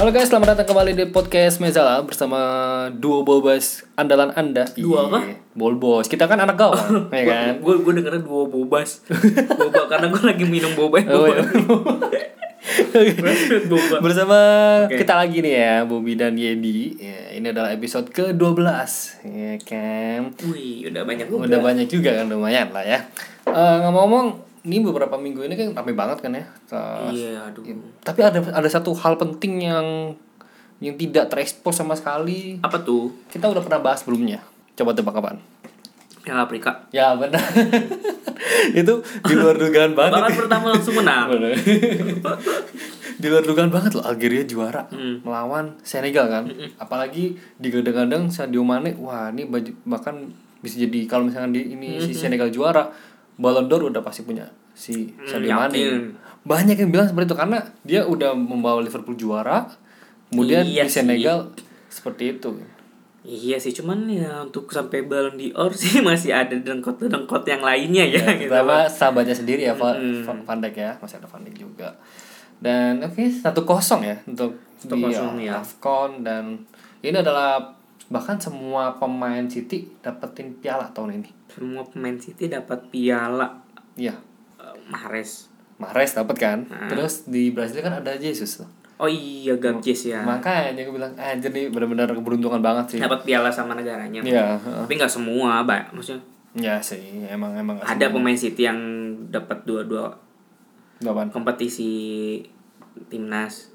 Halo guys, selamat datang kembali di podcast Mezala bersama duo bobas andalan Anda. Duo apa? Iya, Bolbos. Kita kan anak gawang, ya kan? Gue gue dengernya dua bobas. boba karena gue lagi minum boba. Oh, iya. boba. Bersama Oke. kita lagi nih ya, Bobby dan Yedi. Ya, ini adalah episode ke-12, ya kan? Wih, udah banyak juga. Udah banyak juga kan lumayan lah ya. Eh, ngomong-ngomong, ini beberapa minggu ini kan rame banget kan ya. Iya, aduh. Tapi ada ada satu hal penting yang yang tidak terekspos sama sekali. Apa tuh? Kita udah pernah bahas sebelumnya. Coba tebak kapan? Piala Afrika. Ya benar. itu di luar dugaan banget. Bahkan pertama langsung menang. Di luar dugaan banget loh Algeria juara Hmm. melawan Senegal kan. Apalagi digadang-gadang Sadio Mane, wah ini bahkan bisa jadi kalau misalkan di ini si Senegal juara, Ballon d'Or udah pasti punya si Sadio Mane. yakin. Banyak yang bilang seperti itu karena dia udah membawa Liverpool juara, kemudian Iya di sih. Senegal seperti itu. Iya sih, cuman ya untuk sampai Ballon d'Or sih masih ada dengkot-dengkot yang lainnya ya, Ya, gitu. terutama sahabatnya sendiri ya Van, Mm. Van- Dijk ya masih ada Van Dijk juga dan oke satu kosong ya untuk 1-0 di ya. Afcon dan ini adalah bahkan semua pemain City dapetin piala tahun ini Semua pemain City dapat piala iya eh, Mahrez. Mahrez dapat kan Hmm. terus di Brazil kan ada Jesus tuh Oh iya, Gabjes ya. makanya gue bilang anjir nih benar-benar keberuntungan banget sih Dapat piala sama negaranya. iya heeh. Tapi nggak semua, Mbak. Maksudnya ya sih emang emang ada semua. pemain City yang dapat dua-dua kompetisi timnas.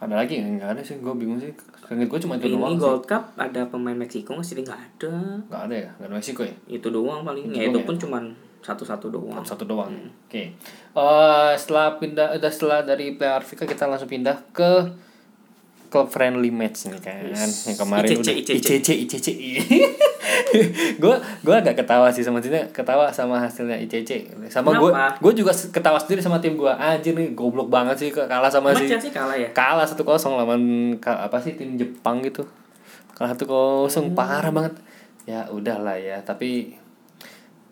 Ada lagi nggak ada sih gue bingung sih Seinget gue cuma itu Ini doang sih Gold Cup ada pemain Meksiko masih nggak ada. nggak ada ya nggak ada Meksiko ya Itu doang paling. Itu Ya itu doang pun cuman satu-satu doang. satu doang. Oke. Eh, setelah pindah udah setelah dari Piala Afrika kita langsung pindah ke club friendly match nih kan. Yang kemarin ICC, udah ICC. ICC ICC. gue gue agak ketawa sih sama maksudnya ketawa sama hasilnya ICC. Sama gue gue juga ketawa sendiri sama tim gue. Anjir nih goblok banget sih kalah sama Emang si Chelsea kalah ya? kalah satu kosong lawan apa sih tim Jepang gitu kalah satu kosong parah banget ya udahlah ya tapi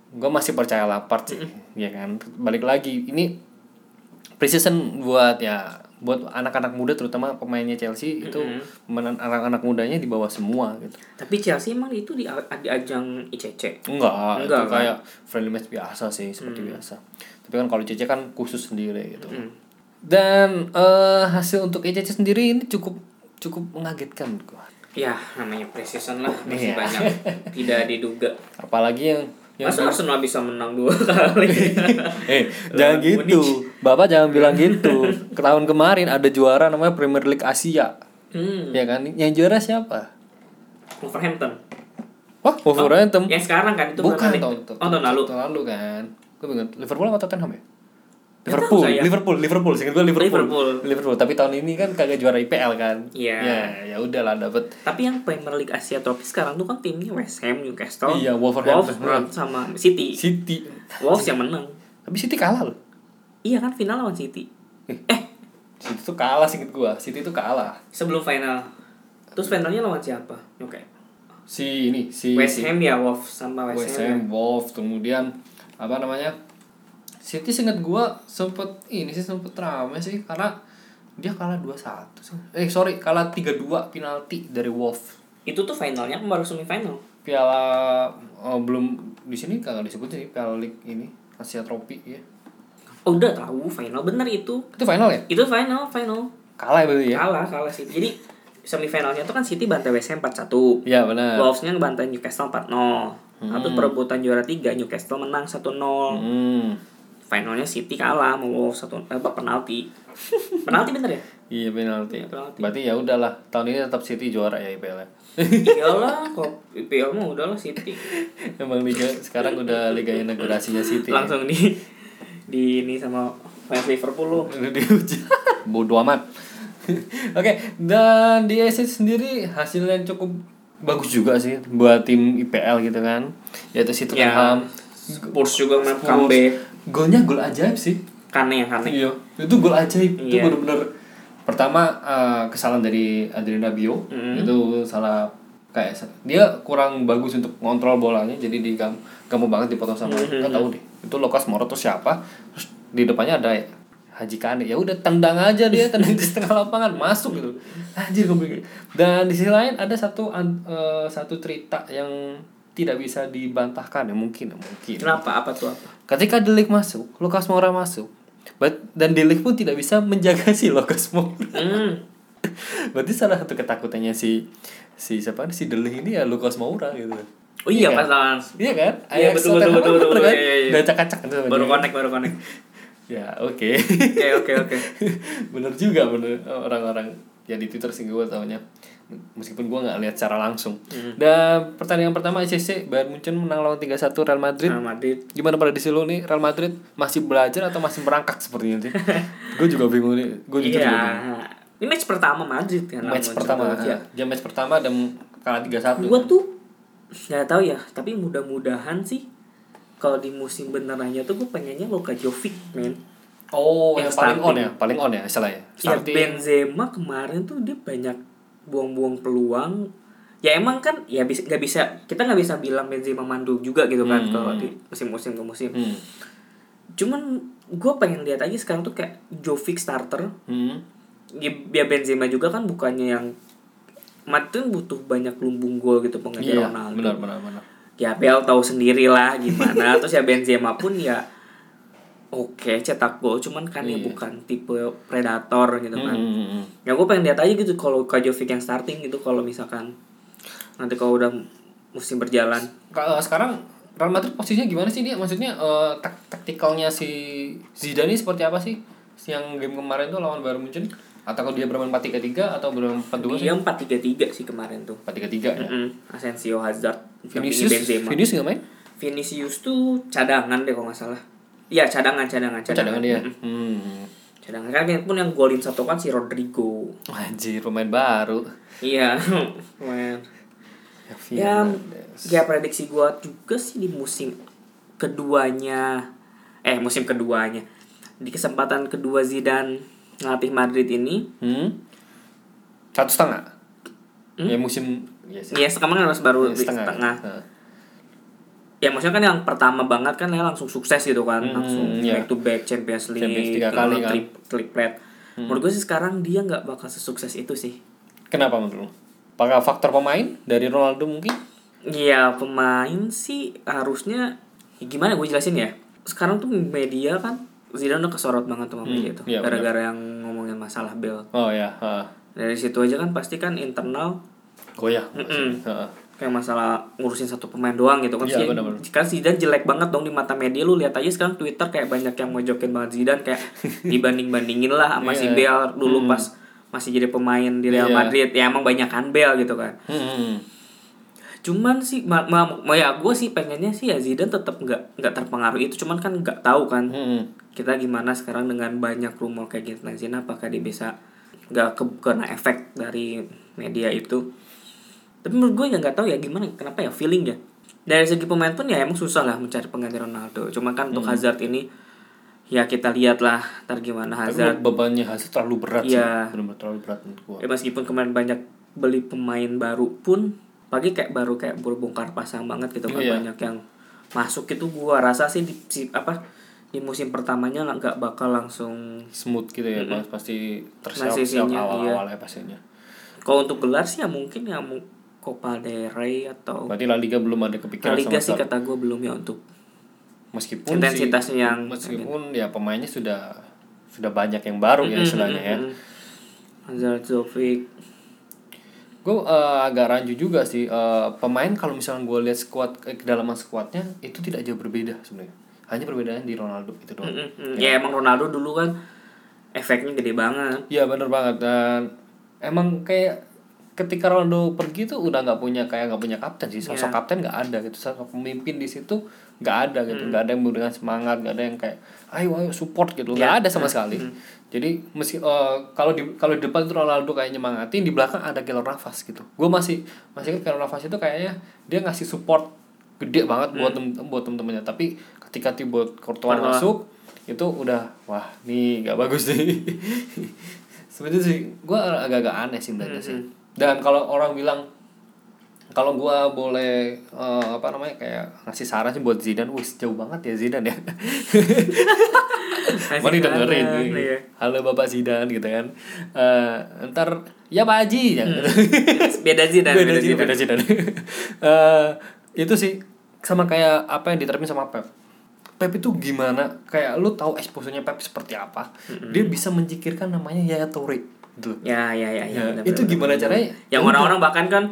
gue masih percaya Lampard sih ya kan balik lagi ini preseason buat ya buat anak-anak muda terutama pemainnya Chelsea itu menan- anak-anak mudanya di bawah semua gitu Tapi Chelsea emang itu di, di ajang ICC. enggak, Enggak, itu kan? kayak friendly match biasa sih seperti biasa tapi kan kalau CC kan khusus sendiri gitu Hmm. dan eh, hasil untuk ECC sendiri ini cukup cukup mengagetkan gua. Ya, namanya preseason lah masih Iya. banyak tidak diduga. apalagi yang yang Masa Arsenal bisa menang dua kali? eh jangan gitu bapak jangan bilang gitu tahun kemarin ada juara namanya Premier League Asia hmm. ya kan yang juara siapa Wolverhampton. wah Wolverhampton Yang sekarang kan itu bukan tahun, nih? Oh, tahun lalu. tahun lalu kan gue bingung Liverpool atau Tottenham ya Liverpool. Liverpool, Liverpool, singkat gue Liverpool. Liverpool. Liverpool. Tapi tahun ini kan kagak juara IPL kan. Iya. Ya, ya udahlah dapet Tapi yang Premier League Asia Trophy sekarang tuh kan timnya West Ham, Newcastle, Iya, Wolverhampton. Wolves sama City. City. Wolves yang menang. Tapi City kalah loh. Iya kan final lawan City. Eh. Eh, City tuh kalah singkat gua. City tuh kalah. sebelum final. Terus finalnya lawan siapa? Oke. Si ini si si West Ham ya, Wolves sama West, West Ham. ya. Ham, Wolves, kemudian apa namanya? City singkat gua sempet ini sih sempet rame sih karena dia kalah 2-1 sih. Eh sorry, kalah 3-2 penalti dari Wolves. Itu tuh finalnya baru semifinal. Piala oh, belum di sini kagak disebut sih Piala League ini Asia Trophy ya. Oh, udah tahu final bener itu. Itu final ya? Itu final, final. Kalah ya berarti ya? Kalah, kalah sih. Jadi semifinalnya tuh kan City bantai West Ham 4-1. Iya benar. Wolves-nya ngebantai Newcastle 4-0. Atau perebutan juara 3 Newcastle menang 1-0. Hmm. Finalnya City kalah sama Wolves satu eh, apa penalti. penalti bener ya? Iya penalti. Iya, penalti. Berarti ya udahlah tahun ini tetap City juara ya IPL. -nya. Iyalah, kok IPL mah udahlah City. Emang liga sekarang udah liga inaugurasinya City. ya. Langsung di di ini sama fans Liverpool lu. Dihujat. Bodoh amat. Oke, dan di ACC sendiri hasilnya cukup bagus juga sih buat tim IPL gitu kan. Yaitu si Ya, Tottenham. Spurs juga main comeback. Golnya gol ajaib sih. Kane ya, Kane. Iya, itu gol ajaib. Itu Iya. bener-bener pertama eh, kesalahan dari Adriana Bio. Mm. Itu salah kayak dia kurang bagus untuk ngontrol bolanya jadi di gam gampang banget dipotong sama Mhm. nggak tahu deh itu Lucas Moura tuh siapa terus di depannya ada Haji Kane ya udah tendang aja dia tendang di setengah lapangan masuk gitu anjir gue dan di sisi lain ada satu eh, satu cerita yang tidak bisa dibantahkan ya mungkin ya mungkin Kenapa? Apa tuh apa? ketika Delik masuk Lukas Moura masuk But, dan Delik pun tidak bisa menjaga si Lukas Moura Hmm. berarti salah satu ketakutannya si si siapa si Delik ini ya Lukas Moura gitu Oh iya, Iya pas lawan Iya kan? Iya, betul, betul, betul, kan betul, kan? iya, iya, iya. Udah acak-acak kan baru connect baru connect. Ya, oke. Oke oke oke. bener juga bener orang-orang ya di Twitter sih gue taunya meskipun gue nggak lihat secara langsung. Hmm. Dan pertandingan pertama ACC Bayern Munchen menang lawan 3-1 Real Madrid. Real Madrid. Gimana prediksi lu nih Real Madrid masih belajar atau masih merangkak sepertinya sih? gue juga bingung nih. Gue jujur juga bingung. Iya. Ini match pertama Madrid kan. Match lawan pertama, Georgia. ya match pertama dan kalah 3-1. Gua tuh nggak tahu ya, tapi mudah-mudahan sih kalau di musim benerannya tuh gue pengennya Luka Jovic, men. Oh, Yang yang paling on ya, paling on ya istilahnya. Ya Starting. Benzema kemarin tuh dia banyak buang-buang peluang. Ya emang kan ya bisa nggak bisa kita nggak bisa bilang Benzema mandul juga gitu kan Hmm. kalau di musim-musim ke musim. Hmm. Cuman gue pengen lihat aja sekarang tuh kayak Jovic starter. Hmm. Ya, ya Benzema juga kan bukannya yang tuh butuh banyak lumbung gol gitu pengejar Iya, Ronaldo. benar benar benar. Ya Bel tahu sendiri lah gimana. Terus ya Benzema pun ya oke cetak gol cuman kan ya Iya. bukan tipe predator gitu kan. Hmm, hmm. Ya gue pengen lihat aja gitu kalau Kajovic yang starting gitu kalau misalkan nanti kalau udah musim berjalan. Ka- sekarang Real Madrid posisinya gimana sih dia? Maksudnya eh, tak taktikalnya si Zidane ini seperti apa sih? Yang game kemarin tuh lawan Bayern Munchen atau kalau dia bermain 4-3-3 atau bermain 4-2 sih? Dia 4-3-3 sih kemarin tuh. 4-3-3 ya. Asensio Hazard Vinicius. Vinicius nggak main? Vinicius tuh cadangan deh kalau nggak salah. Iya cadangan cadangan Oh, cadangan dia. Hmm. Cadangan kan pun yang golin satu kan si Rodrigo. Anjir, pemain baru. Iya. Men. Ya, ya prediksi gua juga sih di musim keduanya eh musim keduanya di kesempatan kedua Zidane ngelatih Madrid ini Hmm? Satu setengah. Ya musim ya ya sekarang harus baru Ya, di setengah, Heeh. Ya maksudnya kan yang pertama banget kan ya langsung sukses gitu kan Hmm, langsung iya. back to back Champions League Champions tiga kali kan. trip- triplet menurut gue sih sekarang dia nggak bakal sesukses itu sih Kenapa menurut lu? Apakah faktor pemain dari Ronaldo mungkin? ya pemain sih harusnya ya gimana gue jelasin ya sekarang tuh media kan Zidane udah kesorot banget sama media tuh iya, gara-gara yang ngomongin masalah Bell Oh ya, heeh. dari situ aja kan pasti kan internal Goyah. Mm-mm. Heeh. Kayak masalah ngurusin satu pemain doang gitu kan Iya, sih kan Zidane jelek banget dong di mata media lu lihat aja sekarang Twitter kayak banyak yang mojokin banget Zidane kayak dibanding bandingin lah sama si Iya. Bale dulu pas masih jadi pemain di Real Iya. Madrid ya emang banyak kan Bale gitu kan Hmm. cuman sih ma, ma, ma- ya gue sih pengennya sih ya Zidane tetap nggak nggak terpengaruh itu cuman kan nggak tahu kan Hmm. kita gimana sekarang dengan banyak rumor kayak gitu nah Zidane apakah dia bisa nggak ke kena efek dari media itu tapi menurut gue ya nggak tahu ya gimana kenapa ya feeling ya dari segi pemain pun ya emang susah lah mencari pengganti Ronaldo cuma kan untuk Hazard ini ya kita lihat lah ntar gimana Tapi Hazard bebannya Hazard terlalu berat Iya. sih. Benar terlalu berat menurut gua. ya meskipun kemarin banyak beli pemain baru pun pagi kayak baru kayak baru bongkar pasang banget gitu kan Iya. banyak yang masuk itu gua rasa sih di si- apa di musim pertamanya nggak bakal langsung Smooth gitu ya, Mas. pasti tersiap Transisinya, awal-awalnya pastinya. kalau untuk gelar sih ya mungkin ya Copa del Rey atau Berarti La Liga belum ada kepikiran La Liga sama sih kata gue belum ya untuk Meskipun intensitasnya sih, yang- meskipun ya pemainnya sudah sudah banyak yang baru ya istilahnya ya. Hazard Zovic Gue eh, agak rancu juga sih eh, pemain kalau misalnya gue lihat squad eh, kedalaman squadnya itu tidak jauh berbeda sebenarnya. Hanya perbedaan di Ronaldo itu doang. Mm-mm. ya emang Ronaldo dulu kan efeknya gede banget Iya bener banget dan emang kayak ketika Ronaldo pergi tuh udah nggak punya kayak nggak punya kapten sih. Sosok Iya. kapten nggak ada gitu. Sosok pemimpin di situ nggak ada gitu. Hmm. nggak ada yang memberikan semangat nggak ada yang kayak ayo ayo support gitu. Iya. nggak ada sama sekali. Jadi meski eh, kalau di kalau di depan tuh Ronaldo kayak nyemangatin di belakang ada Keylor Navas gitu. Gue masih masih ingat Keylor Navas itu kayaknya dia ngasih support gede banget buat tem buat temen-temennya. Tapi ketika Thibaut Courtois masuk itu udah wah nih nggak bagus nih sebenarnya sih gue agak-agak aneh sih melihatnya sih dan kalau orang bilang kalau gua boleh eh, apa namanya kayak ngasih saran sih buat Zidane, wih jauh banget ya Zidane ya. Mari dengerin. Saran, iya. Halo Bapak Zidane gitu kan. Eh ntar ya Pak Haji ya. beda sih dan beda beda sih beda sih dan. Eh, itu sih sama kayak apa yang diterapin sama Pep. Pep itu gimana? Kayak lu tahu exposure-nya Pep seperti apa? Dia bisa mencikirkan namanya Yaya Toure gitu. ya ya ya, ya, Ya, benar, itu benar, gimana benar. caranya? yang Ya orang-orang bahkan kan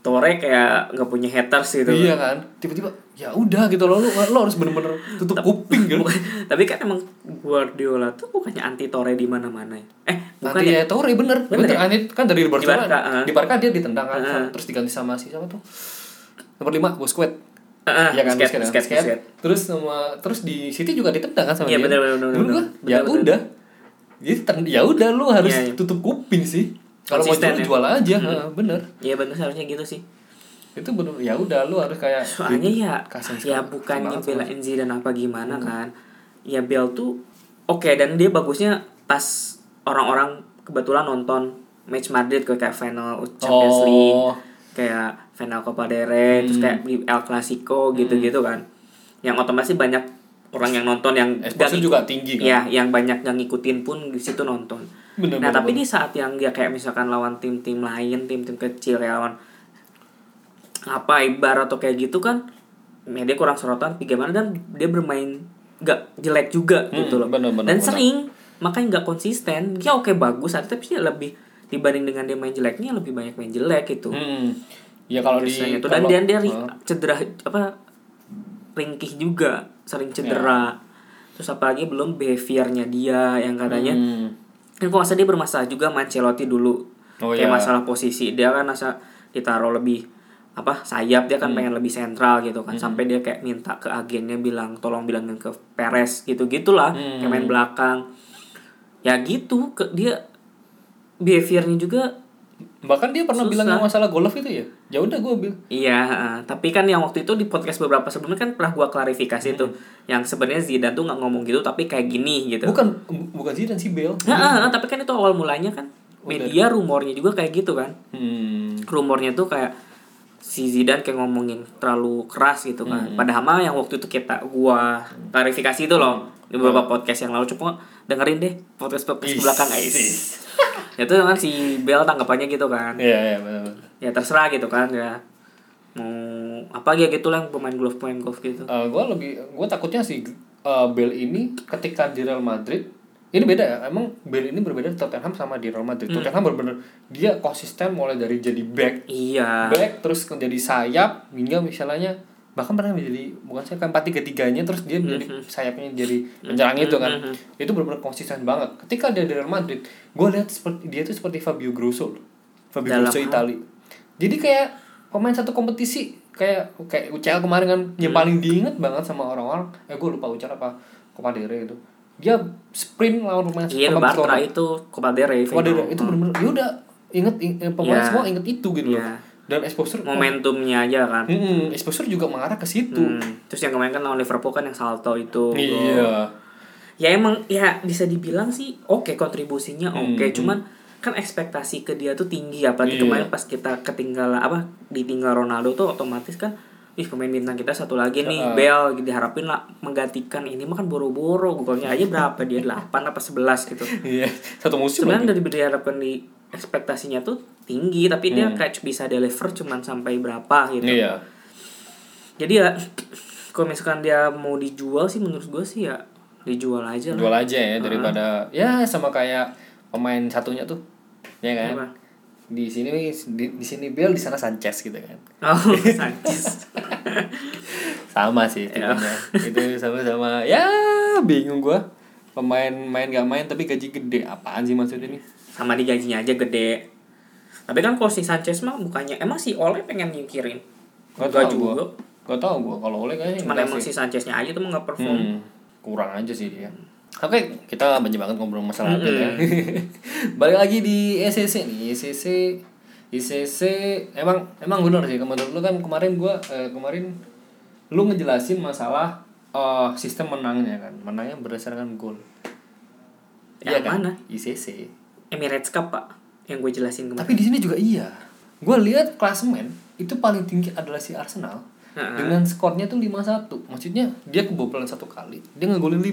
Tore kayak nggak punya haters gitu Iya kan? Tiba-tiba ya udah gitu loh lu, lu harus bener-bener tutup kuping gitu. Bukan- tapi kan emang Guardiola tuh bukannya anti Tore di mana-mana ya eh bukan ya ya Toure bener, Bener bener, ya? Anit kan dari Barcelona. Di Barca, ah. Di Barca dia ditendang kan, Ah. terus diganti sama si siapa tuh? Nomor 5 Busquets. Ah, Iya kan, Busquets, Busquets, Busquets, Busquets. Busquets. Terus sama terus di City juga ditendang kan sama Iya, dia. bener, bener, bener, bener. ya Bener, udah. Jadi ya udah lu harus Iya, iya. tutup kuping sih. Kalau mau jual ya. jual aja, ha, bener. Iya bener seharusnya gitu sih Itu bener ya udah lu harus kayak soalnya ya ya sekali. bukan Banget sama- nyebelain Zidane apa gimana kan ya Bell tuh oke dan dia bagusnya pas orang-orang kebetulan nonton match Madrid ke kayak final Champions Oh. League kayak final Copa del Rey terus Hmm. kayak di El Clasico gitu-gitu kan yang otomatis banyak orang yang nonton yang Exposure nggak juga tinggi kan. ya yang banyak yang ngikutin pun di situ nonton Bener, nah bener, tapi bener. di saat yang dia kayak misalkan lawan tim-tim lain tim-tim kecil kayak lawan apa ibarat atau kayak gitu kan media kurang sorotan tapi gimana dan dia bermain nggak jelek juga Hmm, gitu loh bener, bener, dan bener. sering makanya nggak konsisten dia oke bagus ada tapi dia lebih dibanding dengan dia main jeleknya lebih banyak main jelek gitu Hmm. Ya kalau di tuh. dan kalau- dia dia cedera apa ringkih juga sering cedera terus apalagi belum behaviornya dia yang katanya Hmm. kan kok masa dia bermasalah juga sama Ancelotti dulu Oh, kayak iya. masalah posisi dia kan masa ditaruh lebih apa sayap dia kan Hmm. pengen lebih sentral gitu kan sampai dia kayak minta ke agennya bilang tolong bilangin ke Perez gitu gitulah Hmm. kayak main belakang ya gitu ke dia behaviornya juga Bahkan dia pernah bilang Susah. yang masalah golf itu ya. Ya udah gue bilang. Iya, tapi kan yang waktu itu di podcast beberapa sebelumnya kan pernah gua klarifikasi tuh, yang sebenarnya Zidane tuh nggak ngomong gitu, tapi kayak gini gitu. Bukan bukan Zidane sih Bel. Heeh, tapi kan itu awal mulanya kan media rumornya juga kayak gitu kan. Hmm. Rumornya tuh kayak si Zidane kayak ngomongin terlalu keras gitu kan. Padahal mah yang waktu itu kita gua klarifikasi itu loh di beberapa podcast yang lalu coba dengerin deh podcast podcast belakang guys. is. itu kan si Bel tanggapannya gitu kan. Iya iya benar. Ya terserah gitu kan ya. Mau apa ya gitu lah yang pemain golf pemain golf gitu. Eh, gue lebih gue takutnya sih eh, Bale ini ketika di Real Madrid ini beda ya emang Bale ini berbeda di Tottenham sama di Real Madrid Hmm. Tottenham benar-benar dia konsisten mulai dari jadi back Iya. back terus menjadi sayap hingga misalnya bahkan pernah menjadi bukan saya kan empat tiga tiganya terus dia menjadi Hmm. sayapnya jadi penyerang itu kan itu benar-benar konsisten banget ketika dia di Real Madrid gue lihat seperti dia itu seperti Fabio Grosso. Fabio Dalam Grosso? Itali jadi kayak pemain satu kompetisi kayak kayak UCL kemarin kan yang Hmm. paling diinget banget sama orang-orang eh gue lupa UCL apa Rey itu dia sprint lawan pemain Iya, Bartra Barcelona. itu final. Rey itu benar-benar ya udah inget ing- eh, pemain Iya. semua inget itu gitu loh Iya. Dan exposure Momentumnya aja kan. Hmm, exposure juga mengarah ke situ. Hmm. Terus yang kemarin kan lawan Liverpool kan yang salto itu. Iya. Ya emang ya bisa dibilang sih oke kontribusinya Hmm, oke, cuman kan ekspektasi ke dia tuh tinggi apalagi Iya. kemarin pas kita ketinggalan apa ditinggal Ronaldo tuh otomatis kan ih pemain bintang kita satu lagi nih Heeh. Bell diharapin lah menggantikan ini mah kan boro-boro golnya aja berapa dia 8 apa 11 gitu Iya. Satu musim sebenarnya dari diharapkan di ekspektasinya tuh tinggi tapi dia kayak bisa deliver cuman sampai berapa gitu Iya. jadi ya kalau misalkan dia mau dijual sih menurut gue sih ya dijual aja lah Jual aja ya daripada ya sama kayak pemain satunya tuh. Ya kan? Apa? Di sini di, di sini Bale, di sana Sanchez gitu kan. oh Sanchez Sama sih Iya. tipenya. itu sama-sama ya bingung gua. Pemain main gak main tapi gaji gede. Apaan sih maksudnya nih? sama di gajinya aja gede tapi kan kalau si Sanchez mah bukannya emang si Ole pengen nyingkirin Gak tau juga gua. Gak tau gua kalau oleh kayaknya cuman emang sih. si Sancheznya aja tuh nggak perform Hmm, kurang aja sih dia. Oke, kita banyak banget ngobrol masalah update ya. Balik lagi di ECC nih, ECC ICC emang emang benar sih menurut lu kan kemarin gua eh, kemarin lu ngejelasin masalah eh, sistem menangnya kan. Menangnya berdasarkan gol. Iya Yang kan? mana? ICC. Emirates Cup pak yang gue jelasin kemarin Tapi di sini juga iya. Gua lihat klasemen itu paling tinggi adalah si Arsenal Heeh. dengan skornya tuh 5-1 maksudnya dia kebobolan satu kali dia ngegolin 5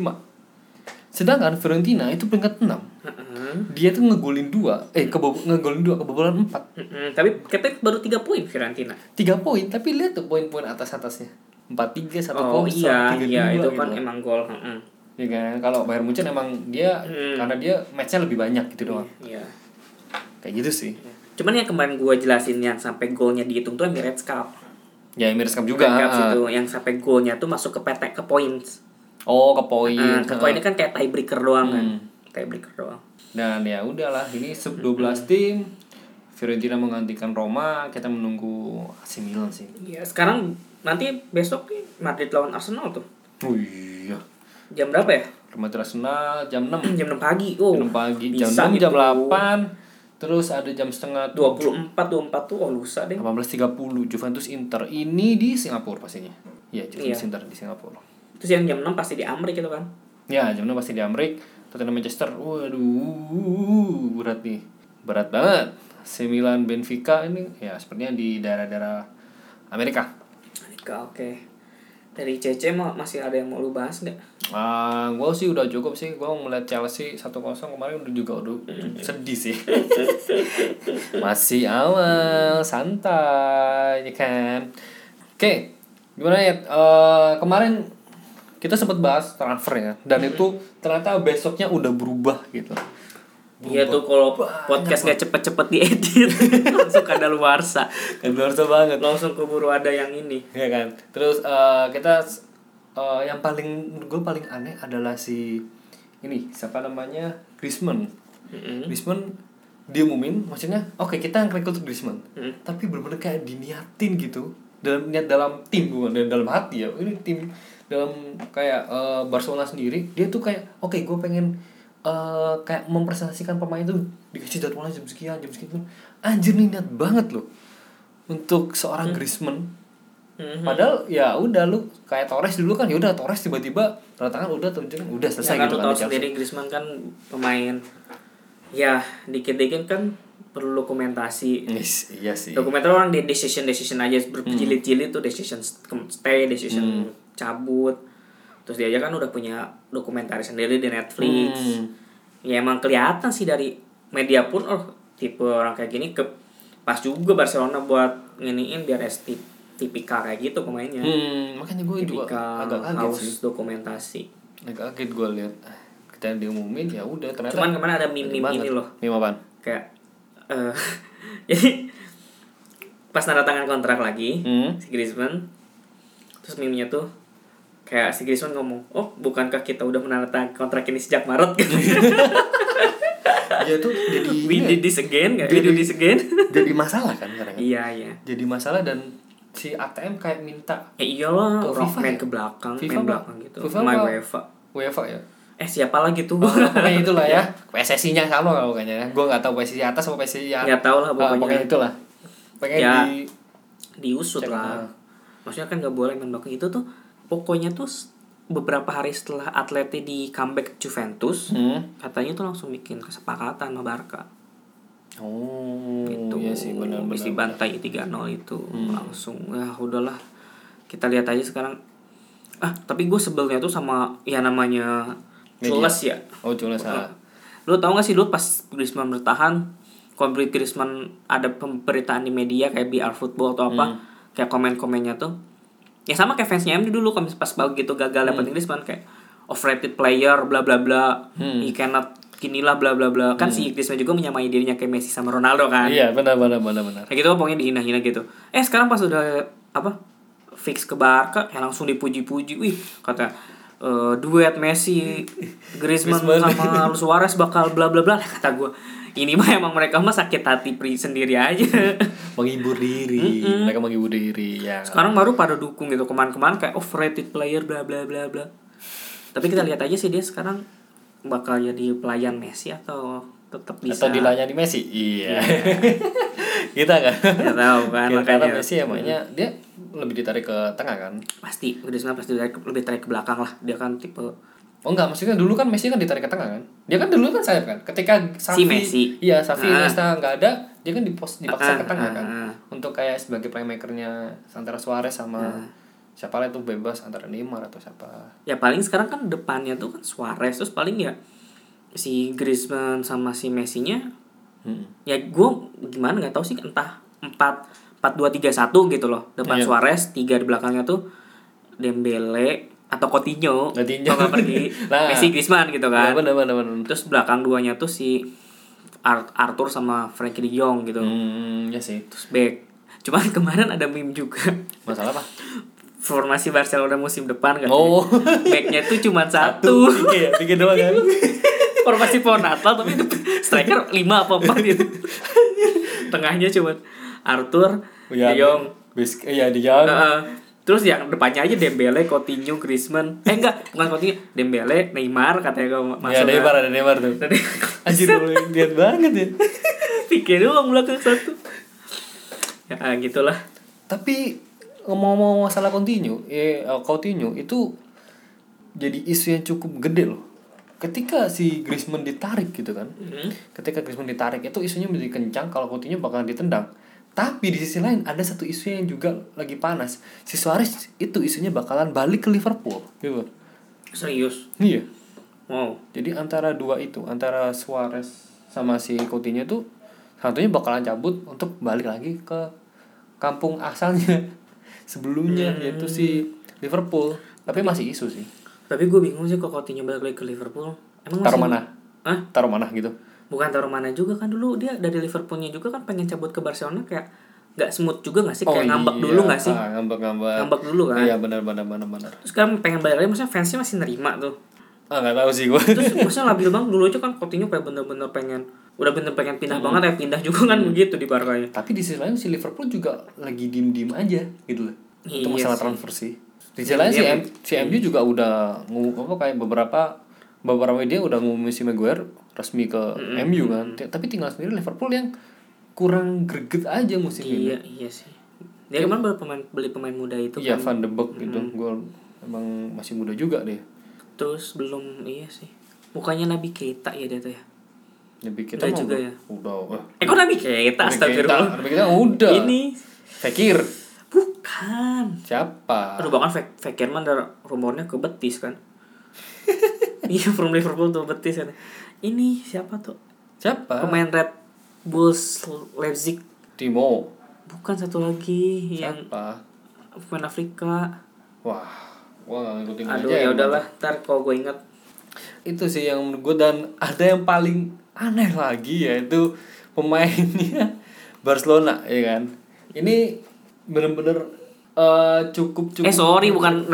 sedangkan Fiorentina itu peringkat 6 Heeh. dia tuh ngegolin 2 eh kebob ngegolin 2 kebobolan 4 Mm-mm, tapi katanya baru 3 poin Fiorentina 3 poin tapi lihat tuh poin-poin atas-atasnya 4-3 1 oh iya 3 iya itu gitu. kan emang gol Heeh. Ya kan kalau Bayern Munchen emang dia Hmm. karena dia matchnya lebih banyak gitu doang iya kayak gitu sih cuman yang kemarin gua jelasin yang sampai golnya dihitung tuh Emirates Cup ya Emirates Cup juga Cup ah. itu yang sampai golnya tuh masuk ke PT ke points oh ke poin Nah, ke poinnya kan kayak tiebreaker doang kan Hmm. tiebreaker doang dan ya udahlah ini sub Hmm. 12 tim Fiorentina menggantikan Roma kita menunggu AC Milan sih Iya, sekarang nanti besok nih Madrid lawan Arsenal tuh. oh iya Jam berapa ya? Madrid Arsenal jam 6 Jam 6 pagi. Oh. jam pagi jam bisa 6 gitu. jam 8 terus ada jam setengah 24 24 tuh oh lusa deh. 18.30 Juventus Inter ini di Singapura pastinya iya Juventus Iya. Inter di Singapura Terus yang jam 6 pasti di Amrik gitu kan. Ya, jam 6 pasti di Amerika. Tottenham Manchester. Waduh, berat nih. Berat banget. AC Milan Benfica ini ya sepertinya di daerah-daerah Amerika. Amerika oke. Dari CC masih ada yang mau lu bahas nggak? Ah, gue sih udah cukup sih. Gue melihat Chelsea 1-0 kemarin udah juga udah sedih sih. Masih awal, santai, ya kan. Oke, gimana ya? Eh, kemarin kita sempat bahas transfer ya, dan itu ternyata besoknya udah berubah gitu. Iya tuh kalau podcast gak cepet-cepet diedit langsung kada luarsa. Kan luar biasa banget. Langsung keburu ada yang ini. ya kan terus eh, kita eh, yang paling gue paling aneh adalah si ini siapa namanya? Griezmann. Mm-mm. Griezmann diumumin maksudnya oke kita yang rekrut Griezmann. Mm. tapi bener-bener kayak diniatin gitu. Dalam niat dalam tim bukan dan dalam hati ya. Ini tim dalam kayak eh, Barcelona sendiri dia tuh kayak oke gue pengen eh, kayak mempresentasikan pemain tuh dikasih jadwalnya jam sekian jam sekian anjir nih niat banget loh. Untuk seorang Griezmann Mhm. Padahal ya udah lu kayak Torres dulu kan ya udah Torres tiba-tiba tangan udah tunjukin udah selesai ya gitu kan tahu sendiri Griezmann kan pemain ya dikit-dikit kan perlu dokumentasi Yes, iya sih. dokumenter orang di decision decision aja berjilid-jilid tuh decision stay decision cabut terus dia aja kan udah punya dokumenter sendiri di Netflix Hmm. ya emang kelihatan sih dari media pun oh tipe orang kayak gini ke pas juga Barcelona buat nginiin biar esti tipikal kayak gitu pemainnya Hmm, makanya gue juga agak kaget haus sih. dokumentasi Agak kaget gue lihat ah, kita diumumin ya udah ternyata. cuman ke mana ada banget. ini loh Meme apaan? kayak eh jadi pas tanda tangan kontrak lagi Hmm. si Griezmann terus meme-nya tuh kayak si Griezmann ngomong oh bukankah kita udah menandatangani kontrak ini sejak Maret Ya tuh jadi we ya, did this again gak? we do this again jadi masalah kan kadang iya iya Jadi masalah dan si ATM kayak minta ya iyalah Ke FIFA main ya? ke belakang FIFA main apa? belakang gitu FIFA apa? UEFA UEFA ya. eh siapa lagi tuh Pokoknya itulah ya. PSSI-nya sama kalau kayaknya. Gue nggak tahu PSSI atas atau PSSI yang Nggak tahu lah Ah, pokoknya. pokoknya itulah. Pengen Ya. di diusut Cek, lah ah. maksudnya kan nggak boleh main belakang itu tuh pokoknya tuh beberapa hari setelah atletnya di comeback Juventus Hmm. katanya tuh langsung bikin kesepakatan sama Barca Oh, itu iya sih benar benar. dibantai 3-0 itu langsung ya udahlah kita lihat aja sekarang ah tapi gue sebelnya tuh sama ya namanya. Jules ya Oh, jelas ah. lu tau gak sih lu pas Griezmann bertahan kalau Griezmann ada pemberitaan di media kayak BR Football atau apa Hmm. kayak komen-komennya tuh ya sama kayak fansnya MU dulu kalau pas begitu gagal dapetin Griezmann kayak overrated player bla bla bla Hmm. he cannot ginilah bla bla bla. Kan si Griezmann juga menyamai dirinya kayak Messi sama Ronaldo kan? Iya, benar benar benar benar. kayak gitu pokoknya dihina-hina gitu. Eh sekarang pas udah apa fix ke Barca ya langsung dipuji-puji. Wih kata eh, duet Messi Griezmann Griezmann. sama Luis Suarez bakal bla bla bla. Kata gue ini mah emang mereka mah sakit hati pri sendiri aja. Menghibur diri. Mereka menghibur diri ya. sekarang baru pada dukung gitu kemarin-kemarin kayak overrated player bla bla bla bla. Tapi kita lihat aja sih dia sekarang bakal jadi pelayan Messi atau tetap bisa Atau dilayani Messi? Iya. Kita kan. Nggak tahu kan, Kita makanya. Messi emangnya dia lebih ditarik ke tengah kan. pasti Griezmann pasti dari- lebih tarik ke belakang lah dia kan tipe Oh enggak, maksudnya dulu kan Messi kan ditarik ke tengah kan. Dia kan dulu kan sayap kan. Ketika Safi, Messi. iya Safi Ah. Iniesta nggak ada, dia kan dipos dipaksa Ah, ke tengah ah, kan. ah. Untuk kayak sebagai playmakernya antara Suarez sama siapa lah itu bebas antara Neymar atau siapa. ya paling sekarang kan depannya tuh kan Suarez terus paling ya si Griezmann sama si Messi-nya Hmm. ya gue gimana nggak tahu sih entah empat empat dua tiga satu gitu loh depan Iya. Suarez tiga di belakangnya tuh Dembele atau Coutinho Coutinho. kalau nggak pergi Nah. Messi Griezmann gitu kan bener bener bener. terus belakang duanya tuh si Ar- Arthur sama Frankie De Jong gitu Hmm, ya sih. terus back cuman kemarin ada meme juga Masalah apa? formasi Barcelona musim depan kan Oh. backnya tuh cuma satu Iya, bikin doang kan. formasi pohon Natal tapi striker lima apa empat gitu tengahnya cuma Arthur Ya, De Jong Bis, iya Jong. Heeh. terus yang depannya aja Dembele, Coutinho, Griezmann eh enggak bukan Coutinho Dembele, Neymar katanya kalau Ya, masuk Neymar ada Neymar tuh. Anjir, lihat banget ya. pikir doang belakang satu ya gitulah Tapi ngomong-ngomong masalah Coutinho, eh eh, Coutinho itu jadi isu yang cukup gede loh. Ketika si Griezmann ditarik gitu kan. Ketika Griezmann ditarik itu isunya menjadi kencang kalau Coutinho bakalan ditendang. Tapi di sisi lain ada satu isu yang juga lagi panas. Si Suarez itu isunya bakalan balik ke Liverpool gitu. serius Iya. wow Jadi antara dua itu, antara Suarez sama si Coutinho tuh satunya bakalan cabut untuk balik lagi ke kampung asalnya sebelumnya yaitu si Liverpool. Tapi masih isu sih. tapi gue bingung sih kok Coutinho balik lagi ke Liverpool emang Taruh masih- mana? Hah? Taruh mana gitu. bukan taruh mana juga kan dulu dia dari Liverpoolnya juga kan pengen cabut ke Barcelona kayak nggak smooth juga nggak sih kayak ngambek iya. dulu nggak sih Ah, ngambek ngambek. ngambek dulu kan Iya benar benar benar benar. terus sekarang pengen balik lagi maksudnya fansnya masih nerima tuh Ah nggak tahu sih gue. terus maksudnya labil banget dulu aja kan Coutinho kayak bener-bener pengen udah bener pengen pindah banget ya pindah juga kan begitu di Barca ya Tapi di sisi lain si Liverpool juga lagi diem diem aja gitu loh. Iya Itu masalah sih. transfer sih. Di sisi lain si, Dia- M, si MU juga udah ngu, apa kayak beberapa beberapa media udah ngumumin si Maguire resmi ke MU kan. Tapi tinggal sendiri Liverpool yang kurang greget aja musim ini. iya iya sih dia kemarin baru pemain beli pemain muda itu Iya kan Van de Beek gitu. Gue emang masih muda juga dia. terus belum iya sih mukanya Nabi Keita ya dia tuh ya Tapi kita Udah mah juga udah- ya? Udah. wah. eh kok Nabi Keita Nabi astagfirullah Nabi Keita udah. ini Fekir. bukan Siapa? Aduh bahkan Fekerman ada rumornya ke Betis kan Iya from Liverpool tuh Betis kan Ini siapa tuh Siapa? Pemain Red Bulls Leipzig Timo. Bukan satu lagi Yang Siapa? pemain Afrika Wah, gua gak ngikutin Aduh aja ya udahlah Ntar kalau gue inget Itu sih yang menurut gua dan ada yang paling aneh lagi yaitu pemainnya Barcelona ya kan. Ini bener-bener eh, cukup cukup. Eh sorry bukan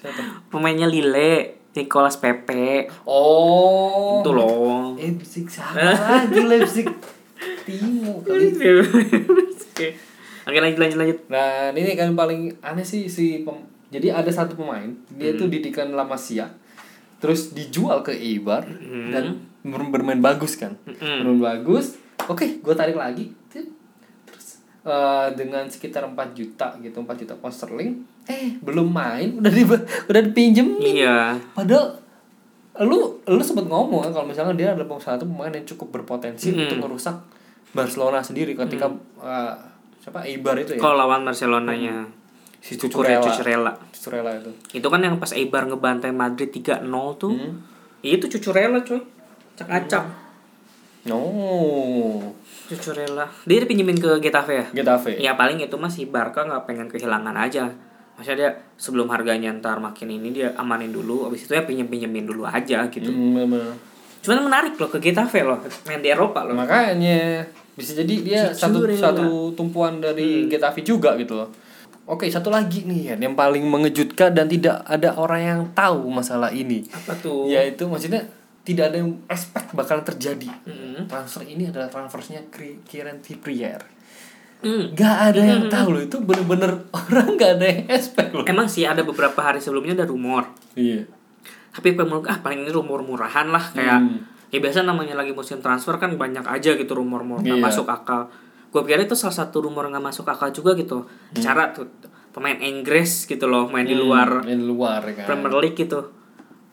Siapa? Pemainnya Lille Nicolas Pepe Oh. Itu loh Leipzig siapa lagi Leipzig? Timo kali. Oke lanjut lanjut lanjut Nah, ini kan paling aneh sih si pem- jadi ada satu pemain, dia tuh didikan La Masia. Terus dijual ke Eibar dan ber- bermain bagus kan. Bermain bagus. Oke, gue tarik lagi. Terus eh, dengan sekitar 4 juta gitu, 4 juta pound sterling, eh belum main udah di udah dipinjemin. Iya Padahal lu lu sempat ngomong kan kalau misalnya dia adalah satu pemain yang cukup berpotensi Mm. untuk merusak Barcelona sendiri ketika eh, siapa Eibar itu ya Kalau lawan Barcelonanya si Cucurella Cucurella Cucurella itu Itu kan yang pas Eibar ngebantai Madrid 3-0 tuh. Hmm. Itu Cucurella coy. Acak-acak. oh Cucurella. Dia dipinjemin ke Getafe ya? Getafe Ya paling itu masih Barca nggak pengen kehilangan aja. Maksudnya dia sebelum harganya ntar makin ini dia amanin dulu, abis itu ya pinjem-pinjemin dulu aja gitu. Hmm, bener. Cuman menarik loh ke Getafe loh, main di Eropa loh. makanya bisa jadi dia satu Cucurella. satu tumpuan dari Getafe juga gitu loh Oke satu lagi nih Yan, yang paling mengejutkan dan tidak ada orang yang tahu masalah ini Apa tuh? yaitu maksudnya tidak ada yang expect bakalan terjadi Hmm. transfer ini adalah transfernya Kieran Trippier Hmm. Gak ada yang tahu loh itu bener-bener orang gak ada yang expect loh Emang sih ada beberapa hari sebelumnya ada rumor. iya Tapi menurut ah paling ini rumor murahan lah kayak Hmm. ya biasa namanya lagi musim transfer kan banyak aja gitu rumor-rumor Iya. masuk akal. Gue pikir itu salah satu rumor nggak masuk akal juga gitu. Cara tuh pemain Inggris gitu loh main di luar di luar ya kan Premier League gitu.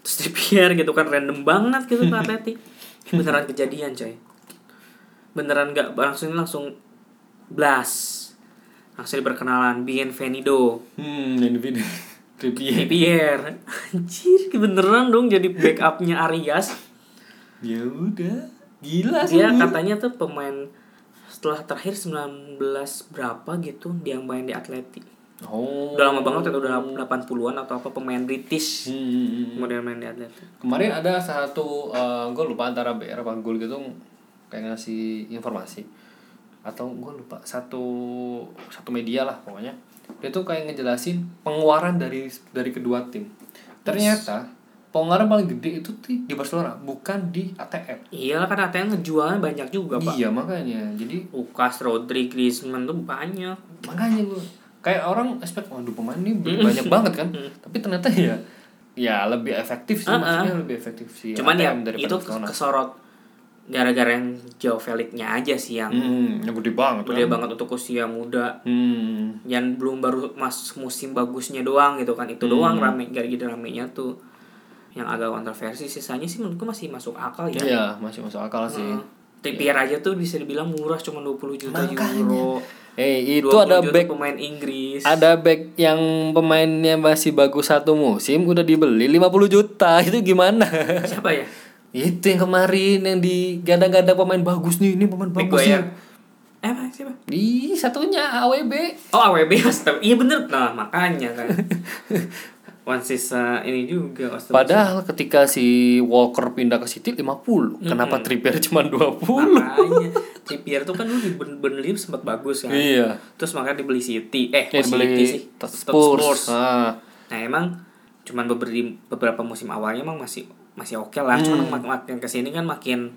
Terus Trippier gitu kan random banget gitu ke Atleti beneran kejadian coy. Beneran nggak langsung langsung blast. Langsung berkenalan Bienvenido hmm video Trippier Trippier anjir beneran dong jadi backupnya Arias. Ya udah gila sih dia katanya tuh pemain setelah terakhir 19 berapa gitu dia main di Atleti oh. Udah lama banget itu udah 80-an atau apa pemain British. Hmm. kemudian main di Atleti. Kemarin ada satu gue lupa antara BR apa Gol gitu kayak ngasih informasi. Atau gue lupa satu satu media lah pokoknya. Dia tuh kayak ngejelasin pengeluaran dari dari kedua tim. Ternyata pengeluaran paling gede itu di Barcelona bukan di ATM iyalah kan ATM ngejualnya banyak juga pak. Iya makanya. Jadi Lukas, Rodri, Griezmann tuh banyak. Makanya gue kayak orang expect waduh pemain ini banyak banget kan tapi ternyata ya ya lebih efektif sih Uh-uh. maksudnya lebih efektif sih cuman ya ATM daripada itu Barcelona. kesorot gara-gara yang Joe Felix-nya aja sih yang Hmm, yang gede banget gede kan? banget untuk usia muda Hmm. yang belum baru mas musim bagusnya doang gitu kan itu Hmm. doang rame gara-gara ramenya tuh yang agak kontroversi sisanya sih menurutku masih masuk akal ya Iya, masih masuk akal sih. Heeh. Trippier aja tuh bisa dibilang murah cuma 20 juta Makanya. euro. Eh, itu 20 ada back pemain Inggris. ada back yang pemainnya masih bagus satu musim udah dibeli 50 juta. Itu gimana? Siapa ya? itu yang kemarin yang di gadang-gadang pemain bagus nih, ini pemain bagus nih. Eh, apa siapa? Di satunya AWB. Oh, AWB. Iya bener. Nah, makanya kan. One sisa ini juga astaga. Padahal ketika si Walker pindah ke City 50. Kenapa Trippier cuma 20? makanya Trippier tuh kan dulu di Burnley sempat bagus kan. Iya. Terus makanya dibeli City. Eh, Ya dibeli City sih. Tot Spurs. Ah. Nah, emang cuman beberapa beberapa musim awalnya emang masih masih oke lah. Cuman mak- makin ke sini kan makin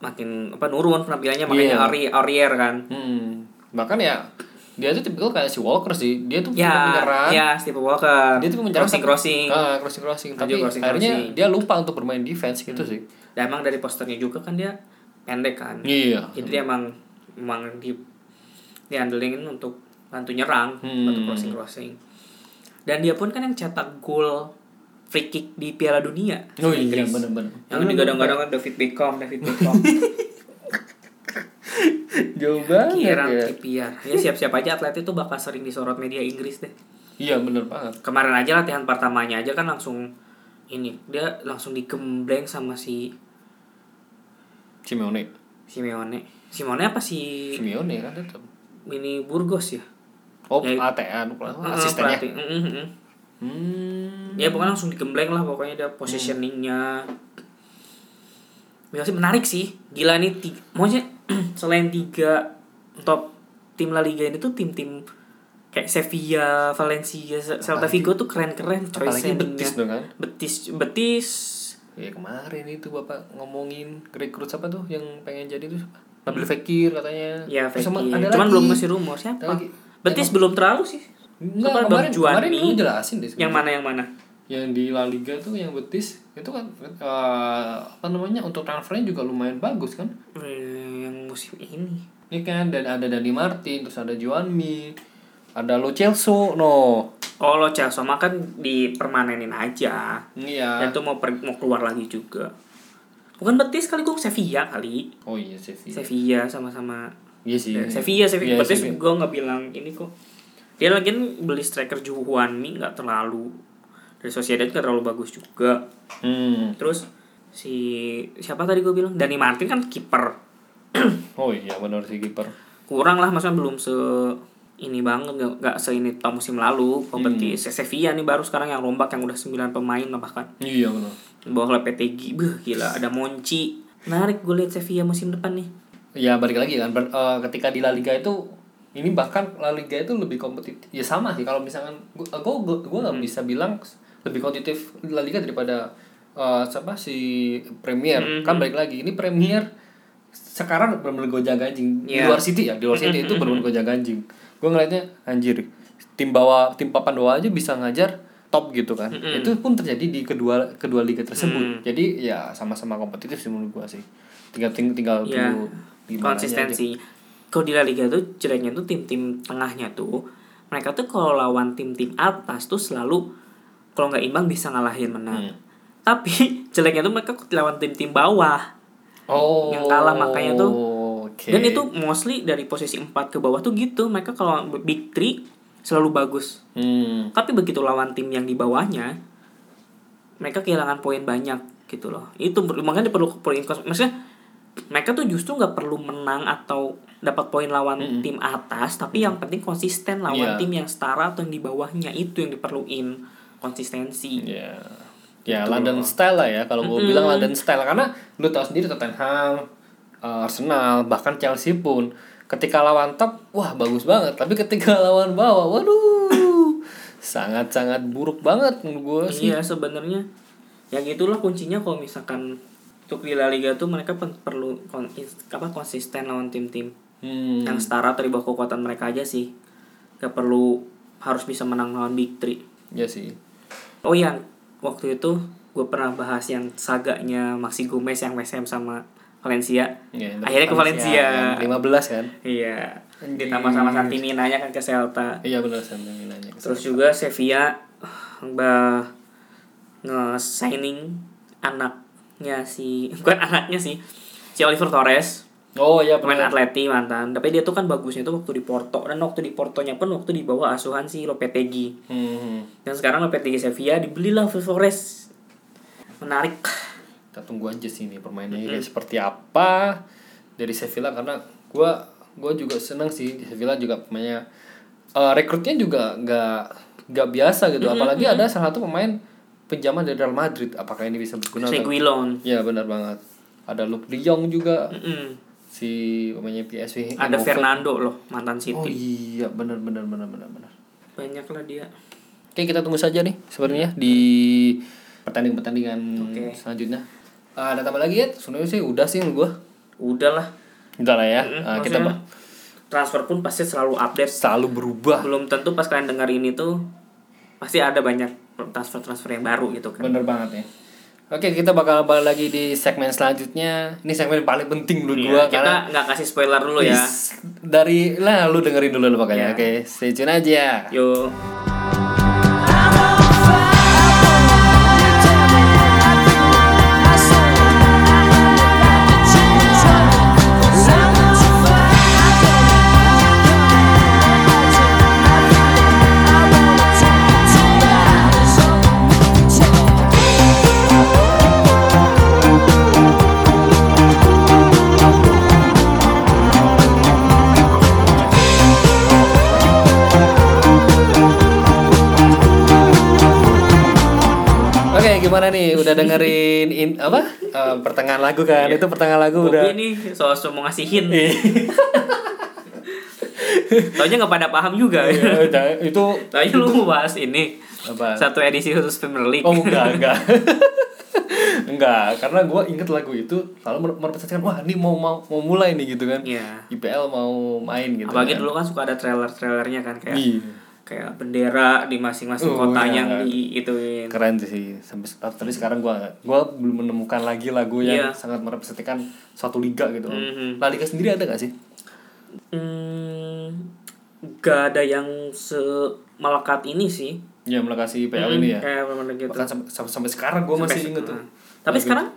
makin apa nurun penampilannya makanya Iya. Ari Aurier kan. Hmm. Bahkan ya dia tuh tipikal kayak si Walker sih. Dia tuh Ya, menyerang. ya Steve Walker. dia tuh menyerang crossing crossing. ah, crossing crossing tapi crossing, akhirnya crossing. dia lupa untuk bermain defense gitu sih Dan emang dari posternya juga kan dia pendek kan. iya Jadi dia emang emang di diandelingin untuk bantu nyerang, Hmm. bantu crossing crossing. Dan dia pun kan yang cetak gol free kick di Piala Dunia. oh iya benar-benar Yang digadang-gadang kan David Beckham, David Beckham. jauh banget Kira ya Trippier. Ya siap-siap aja atlet itu bakal sering disorot media Inggris deh. iya benar banget Kemarin aja latihan pertamanya aja kan langsung ini dia langsung digembleng sama si Simeone Simeone. Simeone apa si Simeone kan tetap ini Burgos ya? oh Ya, Heeh, asistennya pelatih. Mm, mm, mm. hmm Ya pokoknya langsung digembleng lah pokoknya dia positioningnya. Ya sih menarik sih. Gila nih maksudnya selain tiga top tim La Liga ini tuh tim-tim kayak Sevilla, Valencia, Celta Vigo tuh keren-keren coy apalagi betis dong kan Betis Betis ya kemarin itu bapak ngomongin rekrut siapa tuh yang pengen jadi tuh siapa Nabil Fekir katanya ya sama Fekir. ada Cuman lagi. belum ngasih rumor siapa. lagi. Betis belum terlalu sih. Enggak, kemarin, kemarin lu jelasin deh Yang sebenarnya. mana yang mana? yang di La Liga tuh yang betis itu kan eh, apa namanya untuk transfernya juga lumayan bagus kan Yang musim ini. ini kan dan ada Dani Martin terus ada Juan Mi ada Lo Celso no Oh lo Chelsea mah kan dipermanenin aja. iya Dan tuh mau per- mau keluar lagi juga. Bukan Betis kali gue Sevilla kali. oh iya Sevilla Sevilla sama-sama iya sih Ya, Sevilla Sevilla Iya, Betis Sevilla. gue nggak bilang ini kok. Dia lagi beli striker Juan Mi nggak terlalu dari Sociedad nggak terlalu bagus juga. hmm Terus si siapa tadi gue bilang Dani Martin kan kiper oh iya benar sih kiper. Kurang lah maksudnya belum se ini banget nggak nggak se ini tahun musim lalu. Kalau Hmm. Sevilla nih baru sekarang yang rombak yang udah 9 pemain lah bahkan. Iya benar. Bawah PTG Beuh, gila ada Monci menarik gue lihat Sevilla musim depan nih. Ya balik lagi kan ber- eh, ketika di La Liga itu ini bahkan La Liga itu lebih kompetitif ya sama sih kalau misalkan gua gua gua nggak bisa bilang lebih kompetitif La Liga daripada eh, siapa si Premier. Kan balik lagi ini Premier sekarang benar-benar gojang ganjing di Iya. luar City ya di luar City itu benar-benar gojang ganjing gue ngeliatnya anjir tim bawah tim papan bawah aja bisa ngajar top gitu kan. Itu pun terjadi di kedua kedua liga tersebut. Jadi ya sama-sama kompetitif sih menurut gua sih. Tinggal ting- tinggal tunggu gimana konsistensi. kalau di La Liga tuh jeleknya tuh tim-tim tengahnya tuh mereka tuh kalau lawan tim-tim atas tuh selalu kalau nggak imbang bisa ngalahin menang. Tapi jeleknya tuh mereka lawan tim-tim bawah. Oh. Yang kalah makanya tuh. Oke. Dan itu mostly dari posisi 4 ke bawah tuh gitu. Mereka kalau big three selalu bagus. Hmm. Tapi begitu lawan tim yang di bawahnya, mereka kehilangan poin banyak gitu loh. Itu makanya perlu poin maksudnya mereka tuh justru nggak perlu menang atau dapat poin lawan tim atas, tapi yang penting konsisten lawan Iya. tim yang setara atau yang di bawahnya itu yang diperluin konsistensi. Ya. Ya, Gitu London style lah ya. Kalau gue bilang London style karena lu tahu sendiri Tottenham, uh, Arsenal, bahkan Chelsea pun ketika lawan top, wah bagus banget. Tapi ketika lawan bawah, waduh, sangat-sangat buruk banget menurut gue sih. Iya sebenarnya ya gitulah kuncinya kalau misalkan untuk di La Liga tuh mereka perlu kon- apa konsisten lawan tim-tim Hmm. yang setara atau di bawah kekuatan mereka aja sih gak perlu harus bisa menang lawan Big Three Ya sih. oh iya waktu itu gue pernah bahas yang saganya Maxi Gomez yang West Ham sama Valencia. Ya, akhirnya ke Valencia kan, 15 kan? iya. Ditambah sama Santiminanya kan ke Celta. Iya benar saya nanya. terus juga Sevilla bah nge-signing anaknya si bukan anaknya sih si Oliver Torres Oh iya pemain. Atleti mantan. Tapi dia tuh kan bagusnya tuh waktu di Porto. Dan waktu di Portonya pun waktu di bawah asuhan si Lopetegui. Hmm. dan sekarang Lopetegui Sevilla dibelilah Torres. Menarik. Kita tunggu aja sih nih permainannya kayak seperti apa dari Sevilla karena gua gua juga seneng sih di Sevilla juga pemainnya eh, rekrutnya juga nggak nggak biasa gitu. Apalagi ada salah satu pemain pinjaman dari Real Madrid. Apakah ini bisa berguna Seguilon ya benar banget. Ada Luke De Jong juga. Mm-mm. Si pemainnya PSV ada. Fernando loh mantan oh City iya benar benar benar benar benar banyak lah dia Oke kita tunggu saja nih sebenarnya di pertandingan-pertandingan Oke. selanjutnya. Ah, ada tambah lagi ya? Sebenarnya sih udah sih menurut gua. udahlah Udah lah ya. Mm, Ah, kita transfer pun pasti selalu update selalu berubah. belum tentu pas kalian dengar ini tuh pasti ada banyak transfer transfer yang baru gitu kan Bener banget ya. Oke kita bakal balik lagi di segmen selanjutnya. Ini segmen paling penting menurut Iya, gua kita karena nggak kasih spoiler dulu ya dari lah lu dengerin dulu lu Iya. makanya. Oke, stay tune aja. yuk gimana nih? Udah dengerin in, apa? Eh, pertengahan lagu kan? Itu pertengahan lagu Bobby udah. nih soal mau ngasihin Iya, Taunya nggak pada paham juga udah. itu Taunya lu mau bahas ini apa? Satu edisi khusus Premier League Oh enggak, enggak. enggak, karena gue inget lagu itu lalu mer- merepresentasikan wah ini mau mau mau mulai nih gitu kan. Iya IPL mau main gitu. Apalagi kan. dulu kan suka ada trailer-trailernya kan Kayak Iya. Kayak bendera di masing-masing Oh, kota iya. yang di ituin Keren sih sampai tapi sekarang gue gua belum menemukan lagi lagu yang Iya. sangat merepresentasikan suatu liga gitu. loh. Mhm. La Liga sendiri ada gak sih? Hmm, gak ada yang semelekat ini sih. Ya melekasi IPL Hmm, ini ya. Kayak bener gitu. Bahkan sampai, sampai, sampai sekarang gue masih inget tuh. Tapi sekarang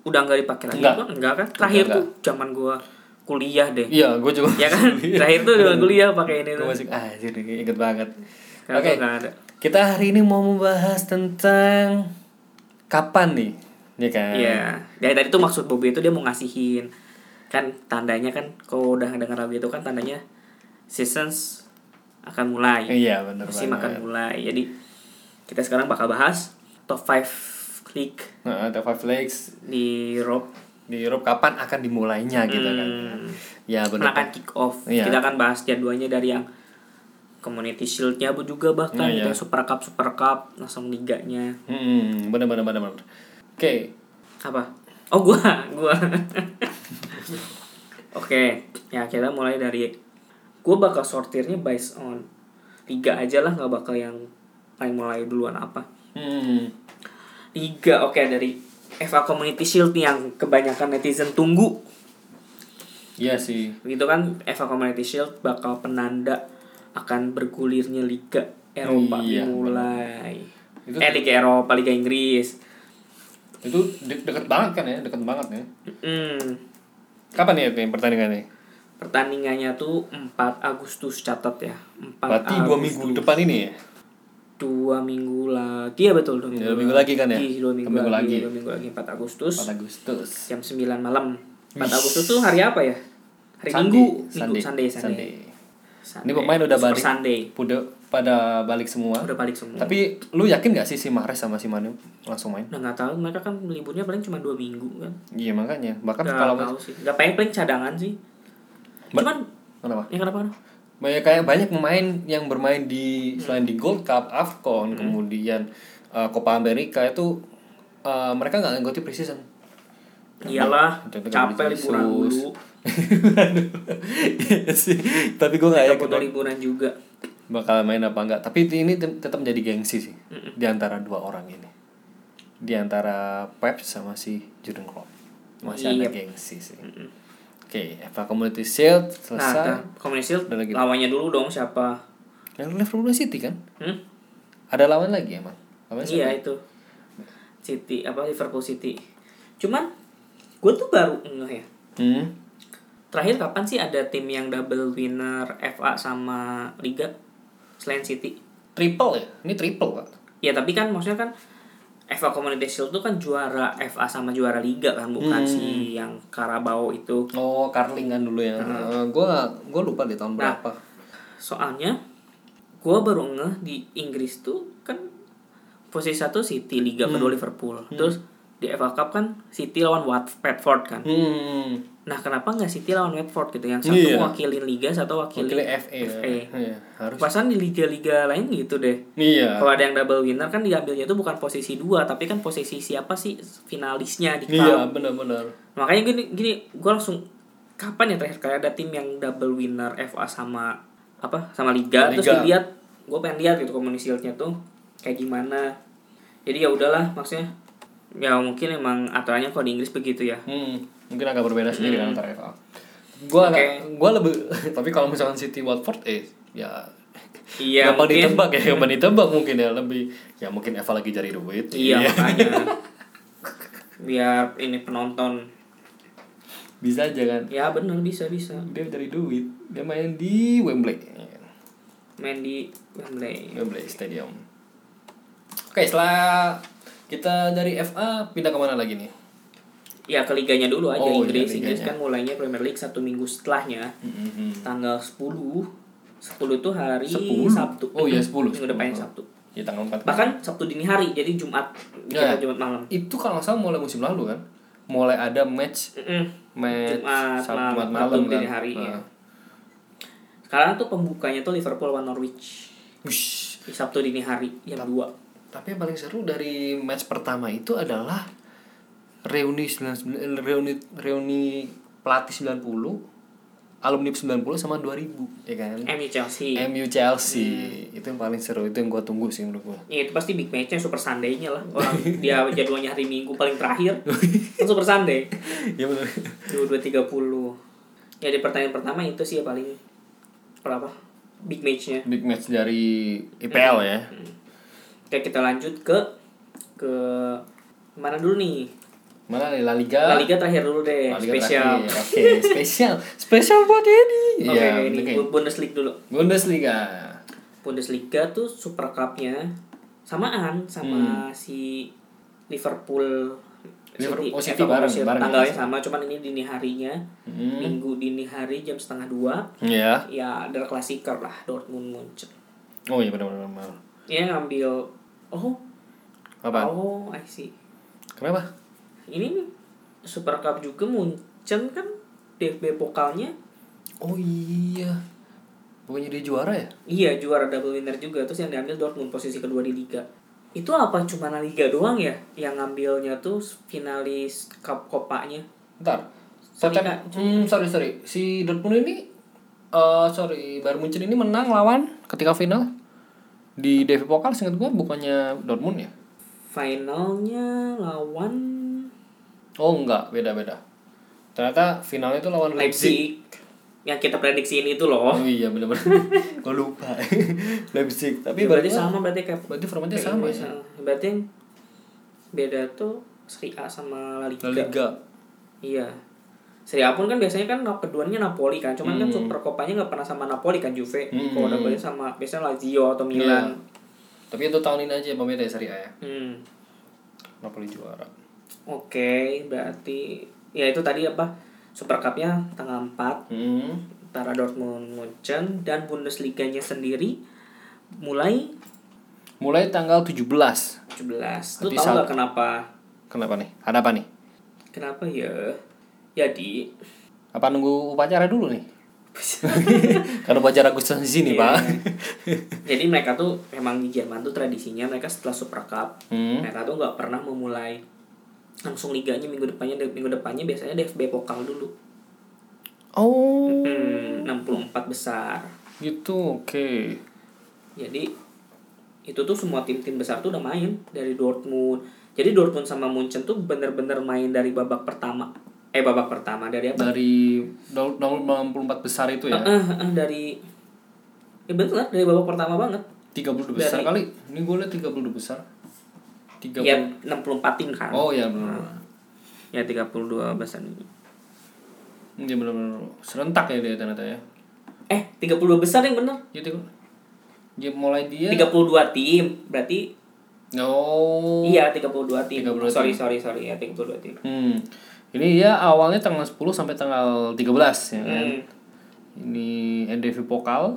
udah nggak dipakai lagi Enggak. Enggak kan? Terakhir Enggak, tuh zaman gua kuliah deh. Iya, gue juga. ya kan? Terakhir tuh zaman kuliah pakai ini tuh. masih ah jadi inget banget. Oke. ada. Kita hari ini mau membahas tentang kapan nih, ya kan? Iya. Dari tadi tuh maksud Bobby itu dia mau ngasihin. Kan tandanya kan kalau udah dengar lagu itu kan tandanya seasons akan mulai. Iya benar Musim banget. akan mulai. Jadi kita sekarang bakal bahas top 5 league Nah, The Five Legs di Europe di Eropa kapan akan dimulainya gitu kan? Hmm. Ya benar. akan kick off. Iya. Kita akan bahas jadwalnya dari yang Community Shield-nya juga bahkan Nah, gitu, iya. Super Cup Super Cup langsung liganya. Hmm, benar benar benar benar. Oke, Apa? Oh, gua, gua. Oke, ya kita mulai dari gua bakal sortirnya based on tiga aja lah nggak bakal yang paling mulai duluan apa. hmm, Tiga, oke dari FA Community Shield yang kebanyakan netizen tunggu iya sih. gitu kan FA Community Shield bakal penanda akan bergulirnya Liga Eropa Iya, dimulai. Itu eh Liga Eropa, Liga Inggris. Itu de- deket banget kan ya, deket banget ya. Hmm. Kapan ya pertandingannya? Pertandingannya tuh 4 Agustus catat ya. 4 Berarti dua minggu depan ini ya? Dua minggu lagi ya betul dua minggu, dua minggu lagi kan ya? Iya, dua minggu, Dua minggu lagi, lagi. dua minggu lagi 4 Agustus 4 Agustus. jam 9 malam 4 Agustus tuh hari apa ya hari Sunday, Minggu Minggu Sunday, Sunday Sunday, Sunday. Ini pemain udah Super balik. Sunday Udah pada balik semua. udah balik semua Tapi lu yakin gak sih si Mahrez sama si Manu langsung main? udah nggak tahu mereka kan liburnya paling cuma dua minggu kan Iya makanya. Bahkan nggak kalau tahu sih nggak pengen paling cadangan sih Ba- cuman kenapa? ya kenapa kenapa Banyak kayak banyak pemain yang bermain di selain di Gold Cup, AFCON, kemudian uh, Copa America itu uh, mereka nggak ngikuti preseason. iyalah capek liburan dulu Iya sih. Tapi gue nggak yakin liburan juga bakal main apa enggak. Tapi ini tetap menjadi gengsi sih di antara dua orang ini. Di antara Pep sama si Jurgen Klopp. Masih ada Yep. gengsi sih. Oke, FA Community Shield nah selesai. kan Community Shield Udah lagi. lawannya dulu dong siapa Yang Liverpool City kan? hmm? Ada lawan lagi emang? Lawan Iya siapa? itu City apa Liverpool City. Cuman gue tuh baru ngeh ya. Hmm. Terakhir kapan sih ada tim yang double winner FA sama Liga selain City? Triple ya? Ini triple, Pak. Ya tapi kan maksudnya kan FA Community Shield tuh kan juara FA sama juara Liga kan bukan Hmm. si yang Carabao itu. Oh, Carling kan dulu ya. Eh, gua gua lupa di tahun Nah. berapa. Soalnya gue baru ngeh di Inggris tuh kan posisi satu City Liga kedua Liverpool. Terus di FA Cup kan City lawan Wat Watford kan. Hmm. Nah, kenapa nggak City lawan Watford gitu? Yang satu Iya. wakilin Liga, satu wakilin Wakilnya FA. FA. Iya, harus. Pasan di liga-liga lain gitu deh. Iya. Kalau ada yang double winner kan diambilnya itu bukan posisi dua, tapi kan posisi siapa sih finalisnya di. Iya, benar-benar. Makanya gini, gini, gue langsung kapan ya terakhir kali ada tim yang double winner FA sama apa sama Liga, Liga. terus dilihat, gue pengen lihat gitu Community Shield-nya tuh kayak gimana. Jadi ya udahlah, maksudnya ya mungkin emang aturannya kalau di Inggris begitu ya. Hmm, mungkin agak berbeda sendiri kan antara FA. Gua Oke. agak, gua lebih tapi kalau misalkan City Watford eh ya Iya, gampang mungkin. ditebak ya, gampang ditebak mungkin ya lebih ya mungkin Eva lagi cari duit. Iya makanya biar ini penonton Bisa aja kan. ya bener bisa bisa Dia cari duit. Dia main di Wembley. main di Wembley Wembley Stadium. Oke, setelah kita dari FA pindah ke mana lagi nih? Ya ke liganya dulu aja Oh, iya, Inggris Inggris liganya. kan mulainya Premier League satu minggu setelahnya tanggal 10 10 tuh hari 10? Sabtu Oh iya, 10. minggu depannya Sabtu Ya tanggal 4. bahkan Sabtu dini hari jadi Jumat Ya. kita Jumat malam itu kalau nggak salah mulai musim lalu kan. Mulai ada match Mm-mm. match Jumat Sabtu malam, Jumat malam kan. dini hari, Nah. ya. sekarang tuh pembukanya tuh Liverpool lawan Norwich Wush. di Sabtu dini hari jam 2 Tapi yang paling seru dari match pertama itu adalah reuni 99 eh, reuni reuni pelatih 90 alumni 90 sama 2000 ya kan MU Chelsea MU Chelsea itu yang paling seru itu yang gua tunggu sih menurut gua Ya itu pasti big match-nya Super Sunday-nya lah. Orang dia jadwalnya hari Minggu paling terakhir. Kan Super Sunday. ya benar 22.30. Ya di pertandingan pertama itu sih ya paling berapa? Big match-nya. big match dari IPL ya Oke, kita lanjut ke ke mana dulu nih? Mana nih? La Liga? La Liga terakhir dulu deh, La Liga spesial. oke spesial. Spesial buat Edi Oke, Iya, ini. Bundesliga dulu. Bundesliga. Bundesliga tuh Super Cup-nya samaan sama si Liverpool. Liverpool- City- oh, City FA bareng- bareng ya, tanggalnya sama cuman ini dini harinya. Hmm. minggu dini hari jam setengah dua. Ya ya ada klasiker lah Dortmund Munchen. Oh iya benar benar benar. Dia ngambil oh. Apa? Oh I see. Kenapa ini Super Cup juga Munchen kan DFB pokalnya oh iya bukannya dia juara ya iya juara double winner juga terus yang diambil Dortmund posisi kedua di liga itu apa cuma La Liga doang ya yang ngambilnya tuh finalis cup kopanya Ntar. Kak. hmm, sorry sorry. Si Dortmund ini eh sorry, Bayern Munchen ini menang lawan ketika final di DFB Pokal seingat gua bukannya Dortmund ya? finalnya lawan Oh enggak, beda-beda. Ternyata finalnya itu lawan Leipzig. Leipzig yang kita prediksiin itu loh Oh iya benar-benar. gua lupa. Leipzig. Tapi Ya, berarti sama berarti kayak Berarti formatnya kayak sama ya. berarti yang beda tuh Serie A sama La Liga. La Liga. Iya. Serie A pun kan biasanya kan keduanya Napoli kan, cuman kan Hmm. Super Copanya nggak pernah sama Napoli kan Juve. Hmm. Kalau boleh sama biasanya Lazio atau Milan. Tapi itu tahun ini aja ya Serie A ya. Hmm. Napoli juara. Oke, berarti ya itu tadi apa? Super Cup-nya tanggal 4 Hmm. antara Dortmund Munchen dan Bundesliga-nya sendiri mulai Mulai tanggal 17. 17. Lu Nanti tahu nggak kenapa? Kenapa nih? Ada apa nih? Kenapa ya? Jadi Apa nunggu upacara dulu nih? Kan upacara Agustus di sini, Iya. Pak. Jadi mereka tuh memang di Jerman tuh tradisinya mereka setelah Super Cup Hmm. mereka tuh nggak pernah memulai langsung liganya minggu depannya minggu depannya biasanya DFB pokal dulu Oh, hmm, 64 besar gitu. Oke. jadi itu tuh semua tim-tim besar tuh udah main dari Dortmund jadi Dortmund sama Munchen tuh bener-bener main dari babak pertama eh babak pertama dari apa Dari nomor 64 besar itu ya. Eh, eh, eh, dari ya bener dari babak pertama banget 32 besar Dari- kali. Ini gue liat 32 besar. 30. ya 64 tim kan Oh ya benar. ya 32 besar ini Dia benar-benar serentak ya dia ternyata ya. eh 32 besar yang bener Gitu. Dia mulai dia 32 tim berarti Oh. iya 32 tim 32 sorry tim. sorry sorry ya 32 tim Hmm. Ini ya awalnya tanggal 10 sampai tanggal 13 ya kan. Hmm. Ini NDV Pokal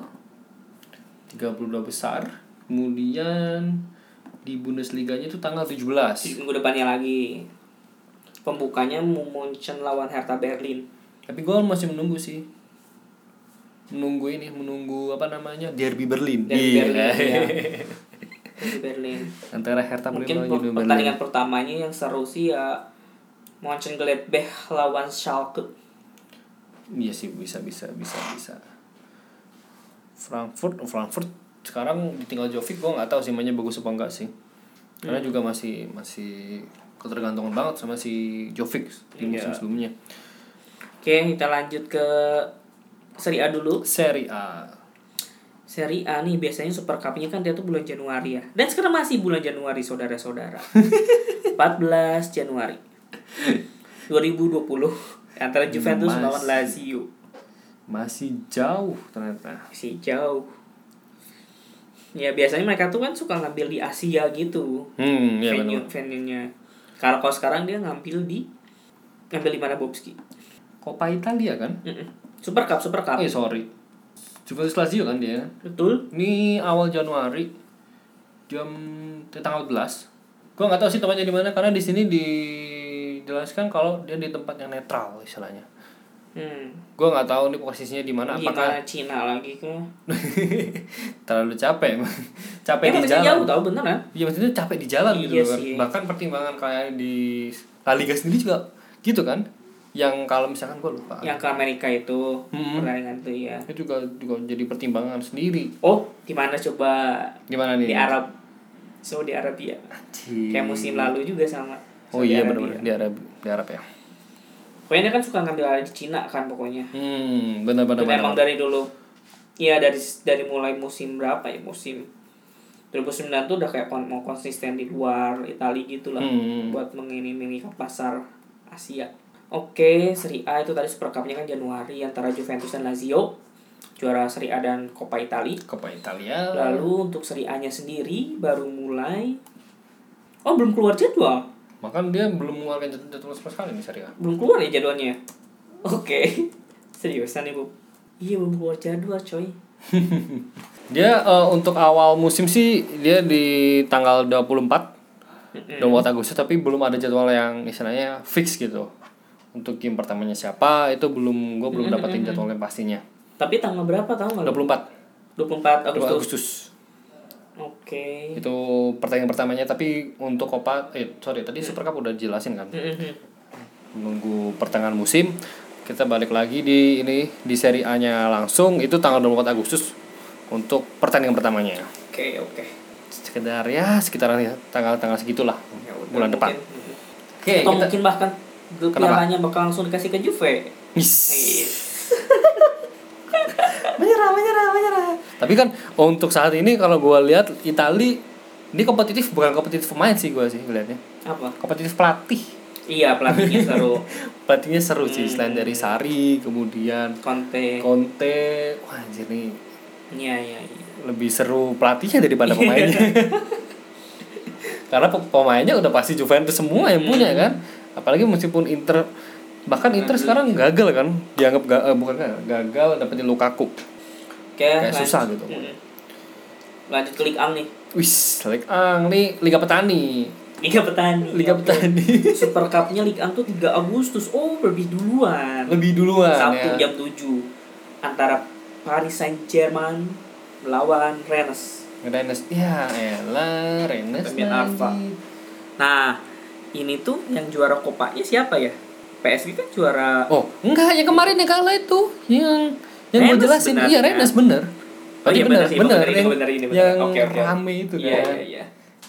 32 besar. Kemudian di Bundesliga-nya itu tanggal 17. minggu depannya lagi pembukanya Munchen lawan Hertha Berlin Tapi gue masih menunggu sih. Menunggu ini, menunggu apa namanya? Derby Berlin. Derby Iya. Berlin. Hertha Berlin Antara Hertha Berlin mungkin lawan per- Union Berlin. pertandingan pertamanya yang seru sih ya Mönchengladbach lawan Schalke Iya sih bisa bisa bisa bisa. Frankfurt, oh, Frankfurt sekarang ditinggal Jovic gue nggak tahu sih mainnya bagus apa enggak sih. Karena Hmm. juga masih masih ketergantungan banget sama si Jovic di musim Iya. sebelumnya. oke kita lanjut ke Serie A dulu Serie A. Serie A nih biasanya Super Cup-nya kan dia tuh bulan Januari ya. Dan sekarang masih bulan Januari saudara-saudara. 14 Januari 2020 antara Juventus Mas- lawan Lazio. Masih jauh ternyata. Masih jauh. Ya biasanya mereka tuh kan suka ngambil di Asia gitu. Hmm, iya venue benar. venue-nya. Kalau kalau sekarang dia ngambil di ngambil di mana Bobski? Coppa Italia kan? Mm-mm. Super Cup, Super Cup. Eh sorry. Juventus Lazio kan dia. Betul. Ini awal Januari jam tanggal 11. Gua nggak tahu sih tempatnya di mana karena di sini dijelaskan kalau dia di tempat yang netral istilahnya. Hmm. Gua nggak tahu nih posisinya di mana apakah Cina lagi ke? terlalu capek capek Ya di jalan. jauh tau beneran. Iya maksudnya capek di jalan gitu Iya kan. sih. Bahkan pertimbangan kayak di La Liga sendiri juga gitu kan. Yang kalau misalkan gua lupa. Yang ke Amerika itu Hmm. pertandingan itu ya. Itu juga juga jadi pertimbangan sendiri. Oh, di mana coba? Gimana nih? Di Arab. Saudi Arabia. Anjir. Kayak musim lalu juga sama. Oh Saudi iya benar-benar di Arab di Arab ya. Pokoknya dia kan suka ngambil ada di Cina kan pokoknya. Hmm, benar-benar. Dan emang dari dulu Iya dari dari mulai musim berapa ya musim 2009 tuh udah kayak kon- mau konsisten di luar Italia gitu lah Hmm. buat mengini-mini ke pasar Asia. Oke, Serie A itu tadi Super Cup-nya kan Januari antara Juventus dan Lazio juara Serie A dan Coppa Italia. Coppa Italia. Lalu untuk Serie A-nya sendiri baru mulai Oh, belum keluar jadwal. Bahkan dia belum mengeluarkan jadwal jadwal sama sekali nih Serie A. Belum keluar ya jadwalnya. Oke. Seriusan nih, Bu. Iya, belum keluar jadwal, coy. Dia eh, untuk awal musim sih dia di tanggal 24 24 Agustus tapi belum ada jadwal yang istilahnya fix gitu. Untuk game pertamanya siapa itu belum gue belum dapetin jadwalnya pastinya. Tapi tanggal berapa tahu nggak? lu? 24 24 Agustus. Agustus. Agustus. Oke. Itu pertandingan pertamanya tapi untuk Copa eh sorry tadi Super Cup udah jelasin kan. Mm-mm. Menunggu pertengahan musim kita balik lagi di ini di Serie A-nya langsung itu tanggal 24 Agustus untuk pertandingan pertamanya. Oke, oke. Sekedar ya sekitaran ya, tanggal-tanggal segitulah Ya udah, bulan depan. Oke, Atau kita mungkin bahkan pialanya bakal langsung dikasih ke Juve. Is. Iya. menyerah, menyerah, menyerah. Tapi kan untuk saat ini kalau gua lihat Itali Ini kompetitif bukan kompetitif pemain sih gue sih ngeliatnya. Apa? Kompetitif pelatih. Iya pelatihnya seru. Pelatihnya seru sih Hmm. selain dari Sari, kemudian Conte. Conte. Wah anjir nih Iya iya iya. lebih seru pelatihnya daripada pemainnya. Karena pe- pemainnya udah pasti Juventus semua yang punya Hmm. kan. Apalagi meskipun Inter bahkan Inter sekarang gagal kan dianggap ga, eh, bukan gagal dapetin Lukaku. Oke. Kayak lanjut. susah gitu. Mm. Lanjut ke Ligue 1 nih. Wis, Liga Ang nih Liga Petani. Liga Petani. Liga Oke. Petani. Super Cup-nya Ligue 1 tuh 3 Agustus. Oh, lebih duluan. Lebih duluan Sabtu ya. jam 7 antara Paris Saint-Germain melawan Rennes. Rennes ya elah Rennes. Alpha. Nah, ini tuh yang juara kopanya siapa ya? PSG kan juara Oh, enggak yang kemarin yang kalah itu yang yang gue jelasin iya kan? Rennes bener. Oh iya, benar bener, bener, benar ini, yang, benar ini, benar. yang rame itu Iya, kan. iya, iya.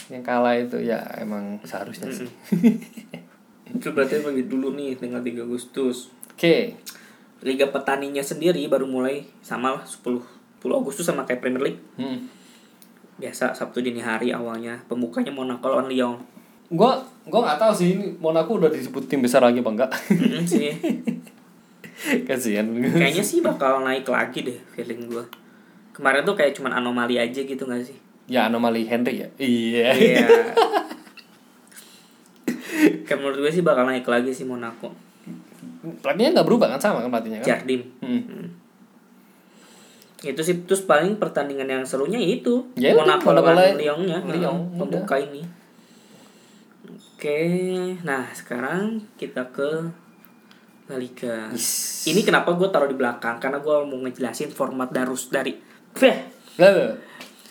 Yang kalah itu ya emang seharusnya sih. Itu berarti bagi dulu nih tanggal 3 Agustus. Oke. Liga petaninya sendiri baru mulai sama lah 10 10 Agustus sama kayak Premier League. Hmm. Biasa Sabtu dini hari awalnya. Pembukanya Monaco lawan Lyon. Gua gua nggak tahu sih ini Monaco udah disebut tim besar lagi apa enggak. Mm-mm sih. Kasihan. Kayaknya sih bakal naik lagi deh feeling gua. Kemarin tuh kayak cuman anomali aja gitu gak sih? Ya anomali Henry ya. Iya. Iya. Kayak menurut gue sih bakal naik lagi sih Monaco. Pelatihnya nggak berubah kan sama kan pelatihnya kan? Jardim. Hmm. Itu sih terus paling pertandingan yang serunya itu Ya Monaco lawan Lyon-nya, Lyon, Heeh, pembuka ini. Oke, nah sekarang kita ke La Liga. Ini kenapa gue taruh di belakang? Karena gue mau ngejelasin format darus dari.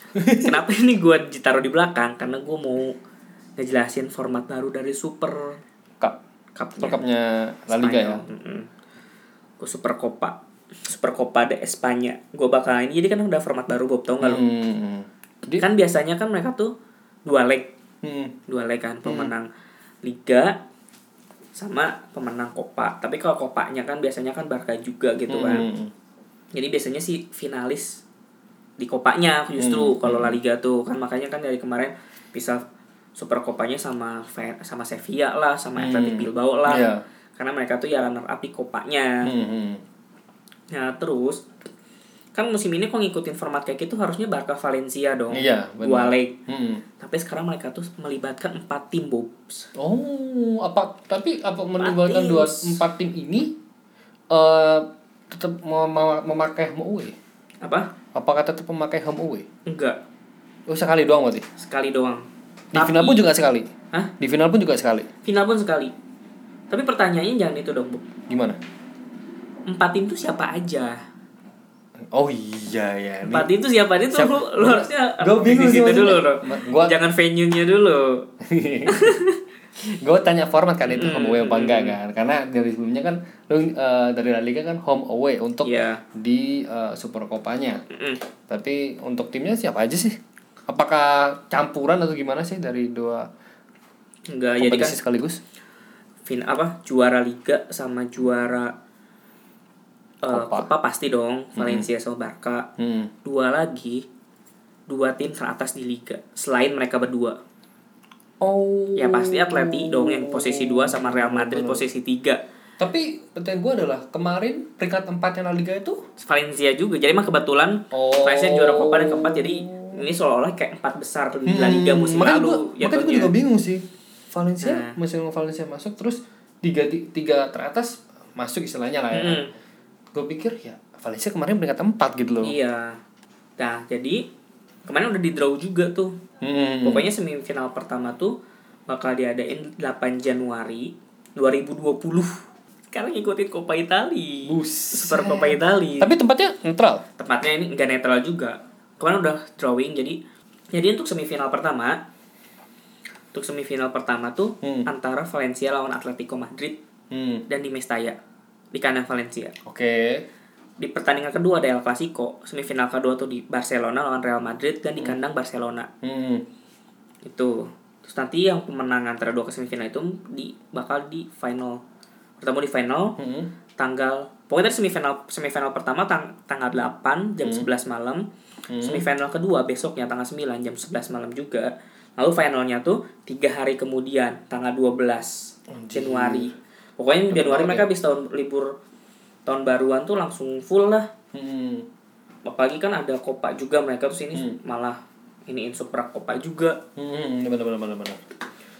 Kenapa ini gue ditaruh di belakang? Karena gue mau ngejelasin format baru dari Super Cup. Cup Super Cup-nya La Liga ya. Gue Super Copa Super Copa de Espanya Gue bakal ini Jadi kan udah format baru Bob tau gak lo? Hmm. Jadi Kan biasanya kan mereka tuh Dua leg hmm. Dua leg kan Pemenang Liga Sama pemenang Copa Tapi kalau Copanya kan biasanya kan Barca juga gitu kan Hmm. Jadi biasanya sih finalis di kopanya justru Hmm, kalau La Liga tuh kan makanya kan dari kemarin bisa Super Kopanya sama sama Sevilla lah sama Hmm. Athletic Bilbao lah. Iya. Karena mereka tuh ya runner up di kopanya. Hmm, hmm. Nah, terus kan musim ini kok ngikutin format kayak gitu harusnya Barca Valencia dong. Iya, Dua benar. leg. Hmm. Tapi sekarang mereka tuh melibatkan empat tim Bobs. Oh, apa tapi apa menimbulkan tim. dua empat tim ini eh tetap mau mau- memakai home away? Apa? Apakah tetap memakai home away? Enggak, Oh, sekali doang berarti. sekali doang. Di final pun juga sekali. Hah? Di final pun juga sekali. Final pun sekali. Tapi pertanyaannya jangan itu dong, Bu. Gimana? Empat tim tuh siapa aja? Oh iya ya. Empat itu siapa itu Siapa? lu, lu harusnya Gua bingung sih dulu gua- Jangan venue-nya dulu. gue tanya format kan itu home away apa Hmm, enggak kan karena dari sebelumnya kan lu eh, dari La Liga kan home away untuk Iya. di eh, Super Copanya Mm-mm. tapi untuk timnya siapa aja sih apakah campuran atau gimana sih dari dua Enggak, jadi kan kompetisi sekaligus fin apa juara liga sama juara eh, Copa. Copa pasti dong Valencia sama Barca. hmm. Dua lagi dua tim teratas di liga selain mereka berdua. oh Ya pasti Atleti dong yang posisi 2 sama Real Madrid posisi 3. tapi pertanyaan gue adalah kemarin peringkat empatnya La Liga itu Valencia juga. Jadi mah kebetulan Oh. Valencia juara Copa dan keempat jadi ini seolah-olah kayak empat besar di La Liga musim Hmm, makanya lalu. gua, makanya gue juga bingung sih Valencia Nah. musim Valencia masuk terus tiga tiga teratas masuk istilahnya lah ya Mm-mm. Gue pikir ya Valencia kemarin peringkat empat gitu loh Iya. Nah, jadi kemarin udah di draw juga tuh. Hmm. Pokoknya semifinal pertama tuh bakal diadain 8 Januari 2020. Sekarang ngikutin Coppa Italia. Buset. Super Coppa Italia. tapi tempatnya netral Tempatnya ini enggak netral juga. Kemarin udah drawing jadi jadi untuk semifinal pertama untuk semifinal pertama tuh Hmm. antara Valencia lawan Atletico Madrid hmm. dan di Mestalla di kandang Valencia. oke Di pertandingan kedua ada El Clasico, semifinal kedua tuh di Barcelona lawan Real Madrid dan di kandang Barcelona. hmm. Itu. Terus nanti yang pemenang antara dua ke semifinal itu di bakal di final. Bertemu di final Hmm. tanggal pokoknya semifinal semifinal pertama tang, tanggal 8 jam 11 malam. Semifinal kedua besoknya tanggal 9 jam 11 malam juga. lalu finalnya tuh tiga hari kemudian tanggal 12 Januari pokoknya Januari mereka habis tahun libur tahun baruan tuh langsung full lah. Hmm. apalagi kan ada Copa juga mereka terus ini malah iniin Super Copa juga. Hmm, benar benar benar benar.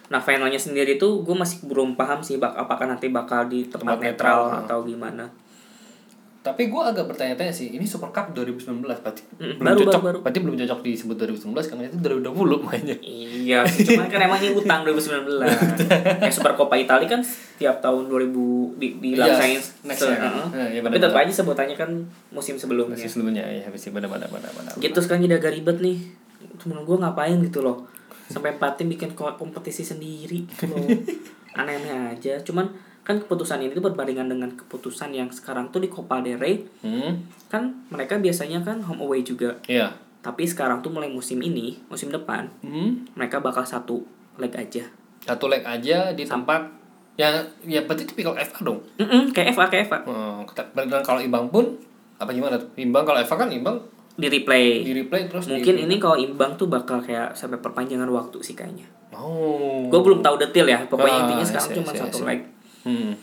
nah finalnya sendiri tuh gue masih belum paham sih bak apakah nanti bakal di tempat, Tempat netral, netral, atau gimana Tapi gue agak bertanya-tanya sih, ini Super Cup 2019 berarti Mm, belum baru, cocok, baru, baru. berarti belum cocok disebut 2019 karena itu 2020 mainnya. Iya, sih, cuman kan emang ini utang 2019. Kayak Super Coppa Italia kan tiap tahun 2000 di dilaksanain Iya, next year. heeh. Iya, iya, Tapi tetap aja sebutannya kan musim sebelumnya. Masih sebelumnya ya, habis itu benar benar benar benar. Gitu sekarang jadi agak ribet nih. Temen gue ngapain gitu loh. Sampai empat tim bikin ko- kompetisi sendiri gitu loh. Aneh-aneh aja. Cuman kan keputusan ini tuh berbandingan dengan keputusan yang sekarang tuh di Copa del Rey Hmm. kan mereka biasanya kan home away juga. Iya. Tapi sekarang tuh mulai musim ini, musim depan, Hmm. mereka bakal satu leg aja. Satu leg aja di tempat ya ya berarti tipikal FA dong. Mm-mm, kayak FA kayak FA Hmm, kita- dan kalau imbang pun apa gimana tuh? Imbang kalau FA kan imbang di replay. di replay terus Mungkin di, ini kalau imbang tuh bakal kayak sampai perpanjangan waktu sih kayaknya. Oh. Gue belum tahu detail ya. Pokoknya Ah, intinya sekarang cuma satu leg. Hmm.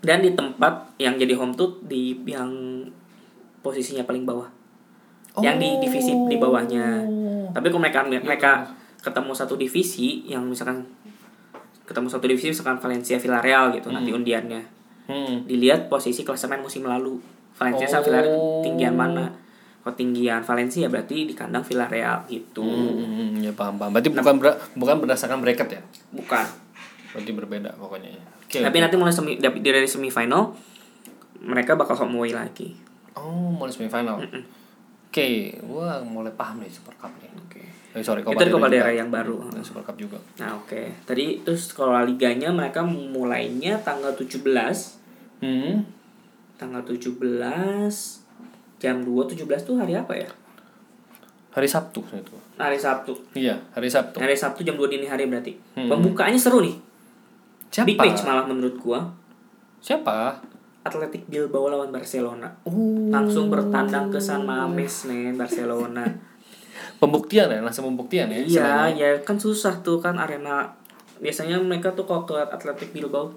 Dan di tempat yang jadi home tuh di yang posisinya paling bawah. Yang di divisi di bawahnya. Tapi kalau mereka mereka ketemu satu divisi yang misalkan ketemu satu divisi misalkan Valencia Villarreal gitu nanti undiannya. Hmm. Dilihat posisi klasemen musim lalu. Valencia sama Oh. Villarreal tinggian mana? Kalau tinggian Valencia berarti di kandang Villarreal gitu. Hmm, ya paham paham. Berarti bukan ber- bukan berdasarkan bracket ya? Bukan. Berarti berbeda pokoknya. Oke. Tapi oke. nanti mulai semi, dari semifinal mereka bakal home away lagi. Oh, mulai semifinal. Oke, gua mulai paham nih Super Cup nih. Oke. Eh, sorry, Itu Copa del juga. Rey yang baru. Dan Super Cup juga. Nah, oke. Tadi terus kalau La liganya mereka mulainya tanggal 17. Hmm. Tanggal 17 jam 2 17 tuh hari apa ya? Hari Sabtu itu. Hari Sabtu. Iya, hari Sabtu. Hari Sabtu jam 2 dini hari berarti. Hmm. Pembukaannya seru nih. Siapa? Big match malah menurut gua. Siapa? Athletic Bilbao lawan Barcelona. Oh. Langsung bertandang ke San Mames men Barcelona. Pembuktian ya, langsung pembuktian ya. Iya, ya kan susah tuh kan arena. Biasanya mereka tuh kalau ke Athletic Bilbao,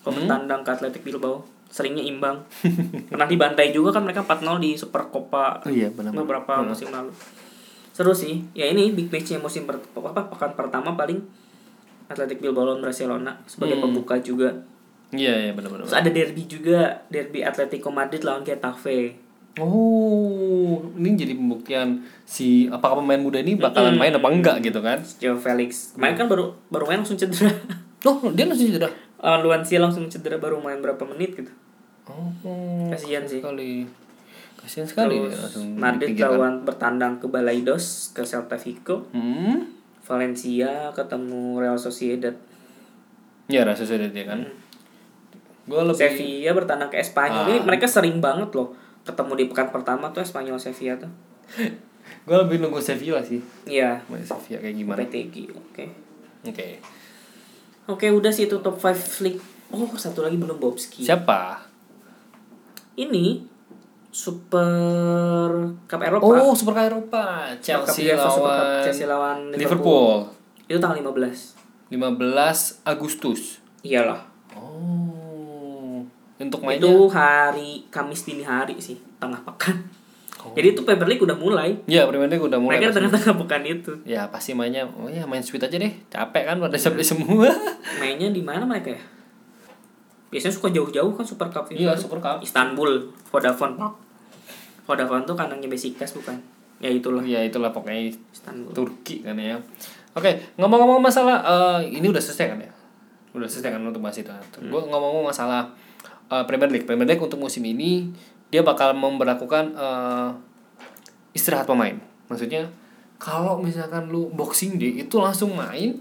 kalau Hmm? bertandang ke Athletic Bilbao, seringnya imbang. Pernah dibantai juga kan mereka 4-0 di Super Copa Oh iya, benar. beberapa musim lalu. Seru sih. Ya ini big matchnya musim per, apa pekan pertama paling Athletic Bilbao lawan Barcelona sebagai Hmm. pembuka juga. Iya, iya benar benar. Terus ada derby juga, derby Atletico Madrid lawan Getafe. Oh, ini jadi pembuktian si apakah pemain muda ini bakalan main apa enggak gitu kan? Joe Felix. Kemarin kan baru baru main langsung cedera. Oh, dia langsung cedera. lawan Luancia langsung cedera baru main berapa menit gitu. Oh, Kasihan sih. Sekali. Kasihan sekali Terus dia langsung Madrid dipinggirkan. lawan bertandang ke Balaidos ke Celta Vigo. Hmm. Valencia ketemu Real Sociedad. Ya, rasa sudah dia kan. Gue lebih Sevilla bertandang ke Espanyol. Ah. Ini mereka sering banget loh ketemu di pekan pertama tuh Espanyol Sevilla tuh. gue lebih nunggu Sevilla sih. Iya. Main Sevilla kayak gimana? PTG. Oke. Oke. Oke, udah sih itu top 5 league. Oh, satu lagi belum Bobski. Siapa? Ini Super Cup Eropa. Oh, Super Cup Eropa. Cup Chelsea Cup lawan Chelsea lawan Liverpool. Itu tanggal 15. 15 Agustus. Iyalah. Oh. Untuk mainnya Itu hari Kamis dini hari sih, tengah pekan. Oh. Jadi itu Premier League udah mulai. Ya, Premier League udah mulai. Mereka tengah-tengah pekan itu. Ya, pasti mainnya. Oh ya, main sweet aja deh. Capek kan pada sampai semua. Mainnya di mana mereka ya? Biasanya suka jauh-jauh kan Super Cup. Iya, Super Cup. Istanbul, Vodafone. Vodafone tuh kandangnya Besiktas bukan? Ya itulah Ya, itulah pokoknya Istanbul. Turki kan ya. Oke, ngomong-ngomong masalah eh, ini udah selesai kan ya? Udah selesai kan untuk bahas itu. Gue ngomong-ngomong masalah eh, Premier League. Premier League untuk musim ini dia bakal memperlakukan eh, istirahat pemain. Maksudnya kalau misalkan lu boxing day itu langsung main,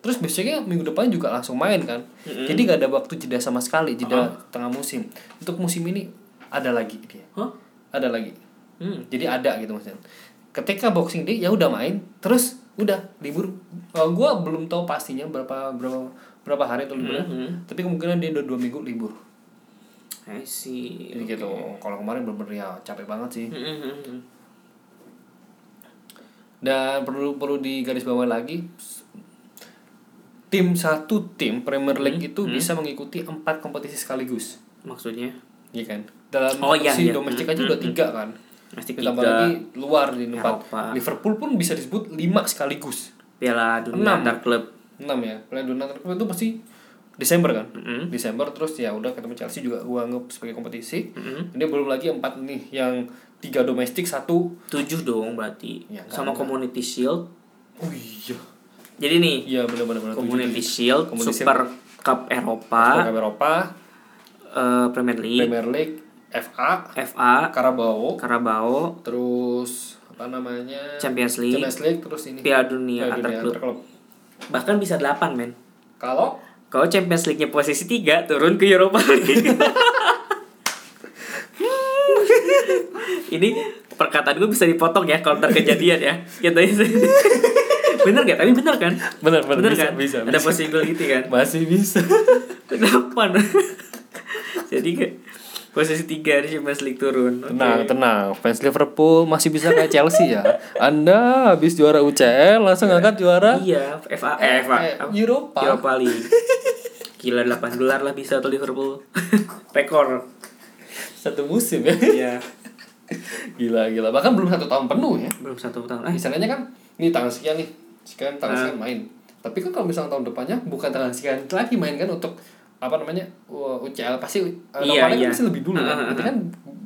terus besoknya minggu depan juga langsung main kan. Jadi gak ada waktu jeda sama sekali, jeda tengah musim. Untuk musim ini ada lagi dia. Hah? Ada lagi. Hmm. Jadi ada gitu maksudnya. Ketika boxing day ya udah main, terus udah libur. Uh, gua belum tahu pastinya berapa berapa berapa hari itu liburnya. Mhm. Tapi kemungkinan dia udah dua minggu libur. I see. Jadi gitu. Kalau kemarin bener-bener ya capek banget sih. Hmm, hmm, hmm. Dan perlu perlu digarisbawahi lagi tim satu tim Premier Hmm, League itu bisa mengikuti empat kompetisi sekaligus, Maksudnya iya kan? Dalam Oh, iya, kompetisi iya. domestik Hmm, aja udah tiga kan. Masih Ditambah tiga lagi luar di tempat Eropa. Liverpool pun bisa disebut lima sekaligus. Piala Dunia Enam. antar klub. enam ya. Piala Dunia Antar Klub itu pasti Desember kan? Mm-mm. Desember terus ya udah ketemu Chelsea juga gua anggap sebagai kompetisi. Mm-mm. Ini belum lagi empat nih yang tiga domestik satu. Tujuh dong berarti. Ya, Sama enggak. Community Shield. Oh iya. Jadi nih Iya benar-benar benar. Community Shield, Community Super Cup Eropa, Super Eropa, eh, Premier League, Premier League, FA, FA, Carabao, Carabao, terus apa namanya? Champions League, Champions League terus ini. Piala Dunia Piala antar Dunia klub. antar klub. Bahkan bisa 8 men. Kalau Kalau Champions League-nya posisi 3 turun ke Europa League. Ini perkataan gue bisa dipotong ya kalau ntar kejadian ya. Gitu. Bener gak? Tapi bener kan? benar benar Bener bisa, kan? bisa, Ada bisa. possibility kan? masih bisa. Kenapa? Jadi ke posisi 3 di Champions League turun. Tenang, tenang. Fans Liverpool masih bisa kayak Chelsea ya. Anda habis juara UCL langsung angkat juara Iya, FA, eh, FA. eh, Europa. Europa League. Gila 8 gelar lah bisa tuh Liverpool. Rekor. Satu musim ya. Iya. Gila, gila. Bahkan belum satu tahun penuh ya. Belum satu tahun. Eh, Misalnya kan, ini tanggal sekian nih. Sekian tanggal Ah. sekian main. Tapi kan kalau misalnya tahun depannya bukan tanggal sekian lagi main kan untuk apa namanya uh, UCL pasti uh, Iya, kan iya. pasti lebih dulu Ah, kan. ah, Berarti ah. kan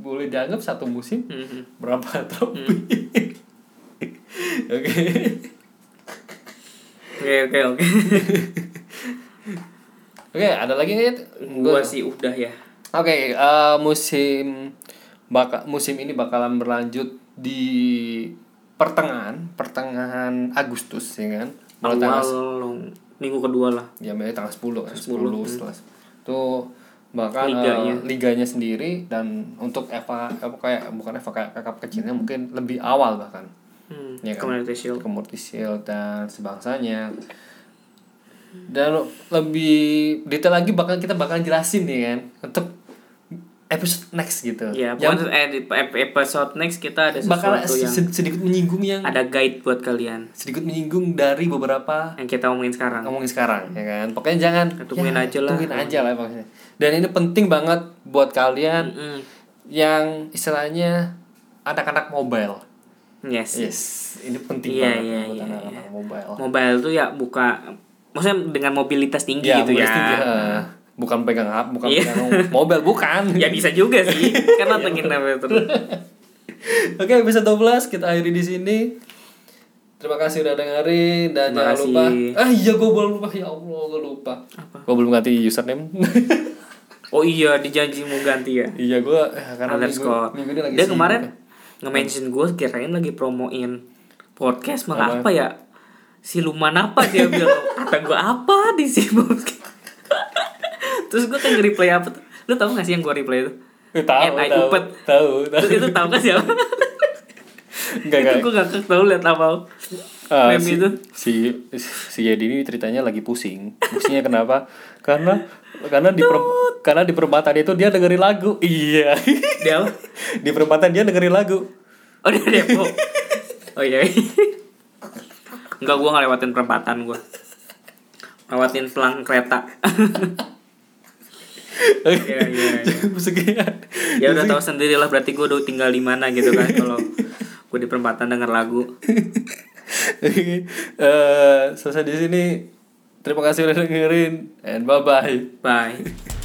boleh dianggap satu musim mhm. berapa trofi. Oke. Oke oke oke. Oke, ada lagi nggak? Gua sih udah ya. Oke, eh, musim baka, musim ini bakalan berlanjut di pertengahan pertengahan Agustus ya kan. Mulai Awal tanggal minggu kedua lah. ya mulai tanggal 10 kan 10, 10, setelah itu bahkan eh, Liganya. liganya sendiri dan untuk Eva apa kayak bukan Eva kayak kakap kecilnya mungkin lebih awal bahkan Hmm, Iya kan? Community Shield. Community Shield dan sebangsanya dan lebih detail lagi bakal kita bakal jelasin nih kan untuk episode next gitu Ya, yang pokoknya eh, episode next kita ada bakal sesuatu yang sed- sedikit menyinggung yang ada guide buat kalian sedikit menyinggung dari beberapa yang kita omongin sekarang. ngomongin sekarang ya kan pokoknya jangan Tungguin aja lah. tungguin aja lah pokoknya dan ini penting banget buat kalian Mm-mm. yang istilahnya anak-anak mobile Yes. yes ini penting Iya, banget iya, buat iya, anak-anak mobile Mobile tuh ya buka maksudnya dengan mobilitas tinggi ya, gitu ya. mobilis tinggi, eh. Bukan pegang HP bukan Iya. pegang mobile bukan Ya bisa juga sih. Karena pengen namanya terus. Oke, episode 12 kita akhiri di sini. Terima kasih udah dengerin dan Terima jangan lupa. kasih. Ah iya gue belum lupa ya Allah gue lupa. Gue belum ganti username. Oh iya, dijanji mau ganti ya. iya gue karena minggu, Underscore. minggu ini lagi Dia sibuk kemarin ya. nge-mention gue kirain lagi promoin podcast Apa? malah apa ya? Siluman apa dia bilang kata gue apa di sini Terus gue kan nge-reply apa tuh? Lu tau gak sih yang gue reply itu? Tahu, NI tahu, Upet. tahu, tahu. Terus itu tau gak siapa? Enggak, itu gue gak tau liat apa meme si, itu. si si Yedi ini ceritanya lagi pusing. Pusingnya kenapa? Karena karena di per, karena di perempatan itu dia dengerin lagu. Iya. Dia apa? di perempatan dia dengerin lagu. Oh dia Depok Oh iya Enggak gue ngelewatin perempatan gue Lewatin pelang kereta Iya iya iya Musiknya. Ya udah tahu sendiri lah berarti gue udah tinggal di mana gitu kan Kalau gue di perempatan denger lagu Oke, eh, selesai di sini. Terima kasih udah dengerin and bye bye. Bye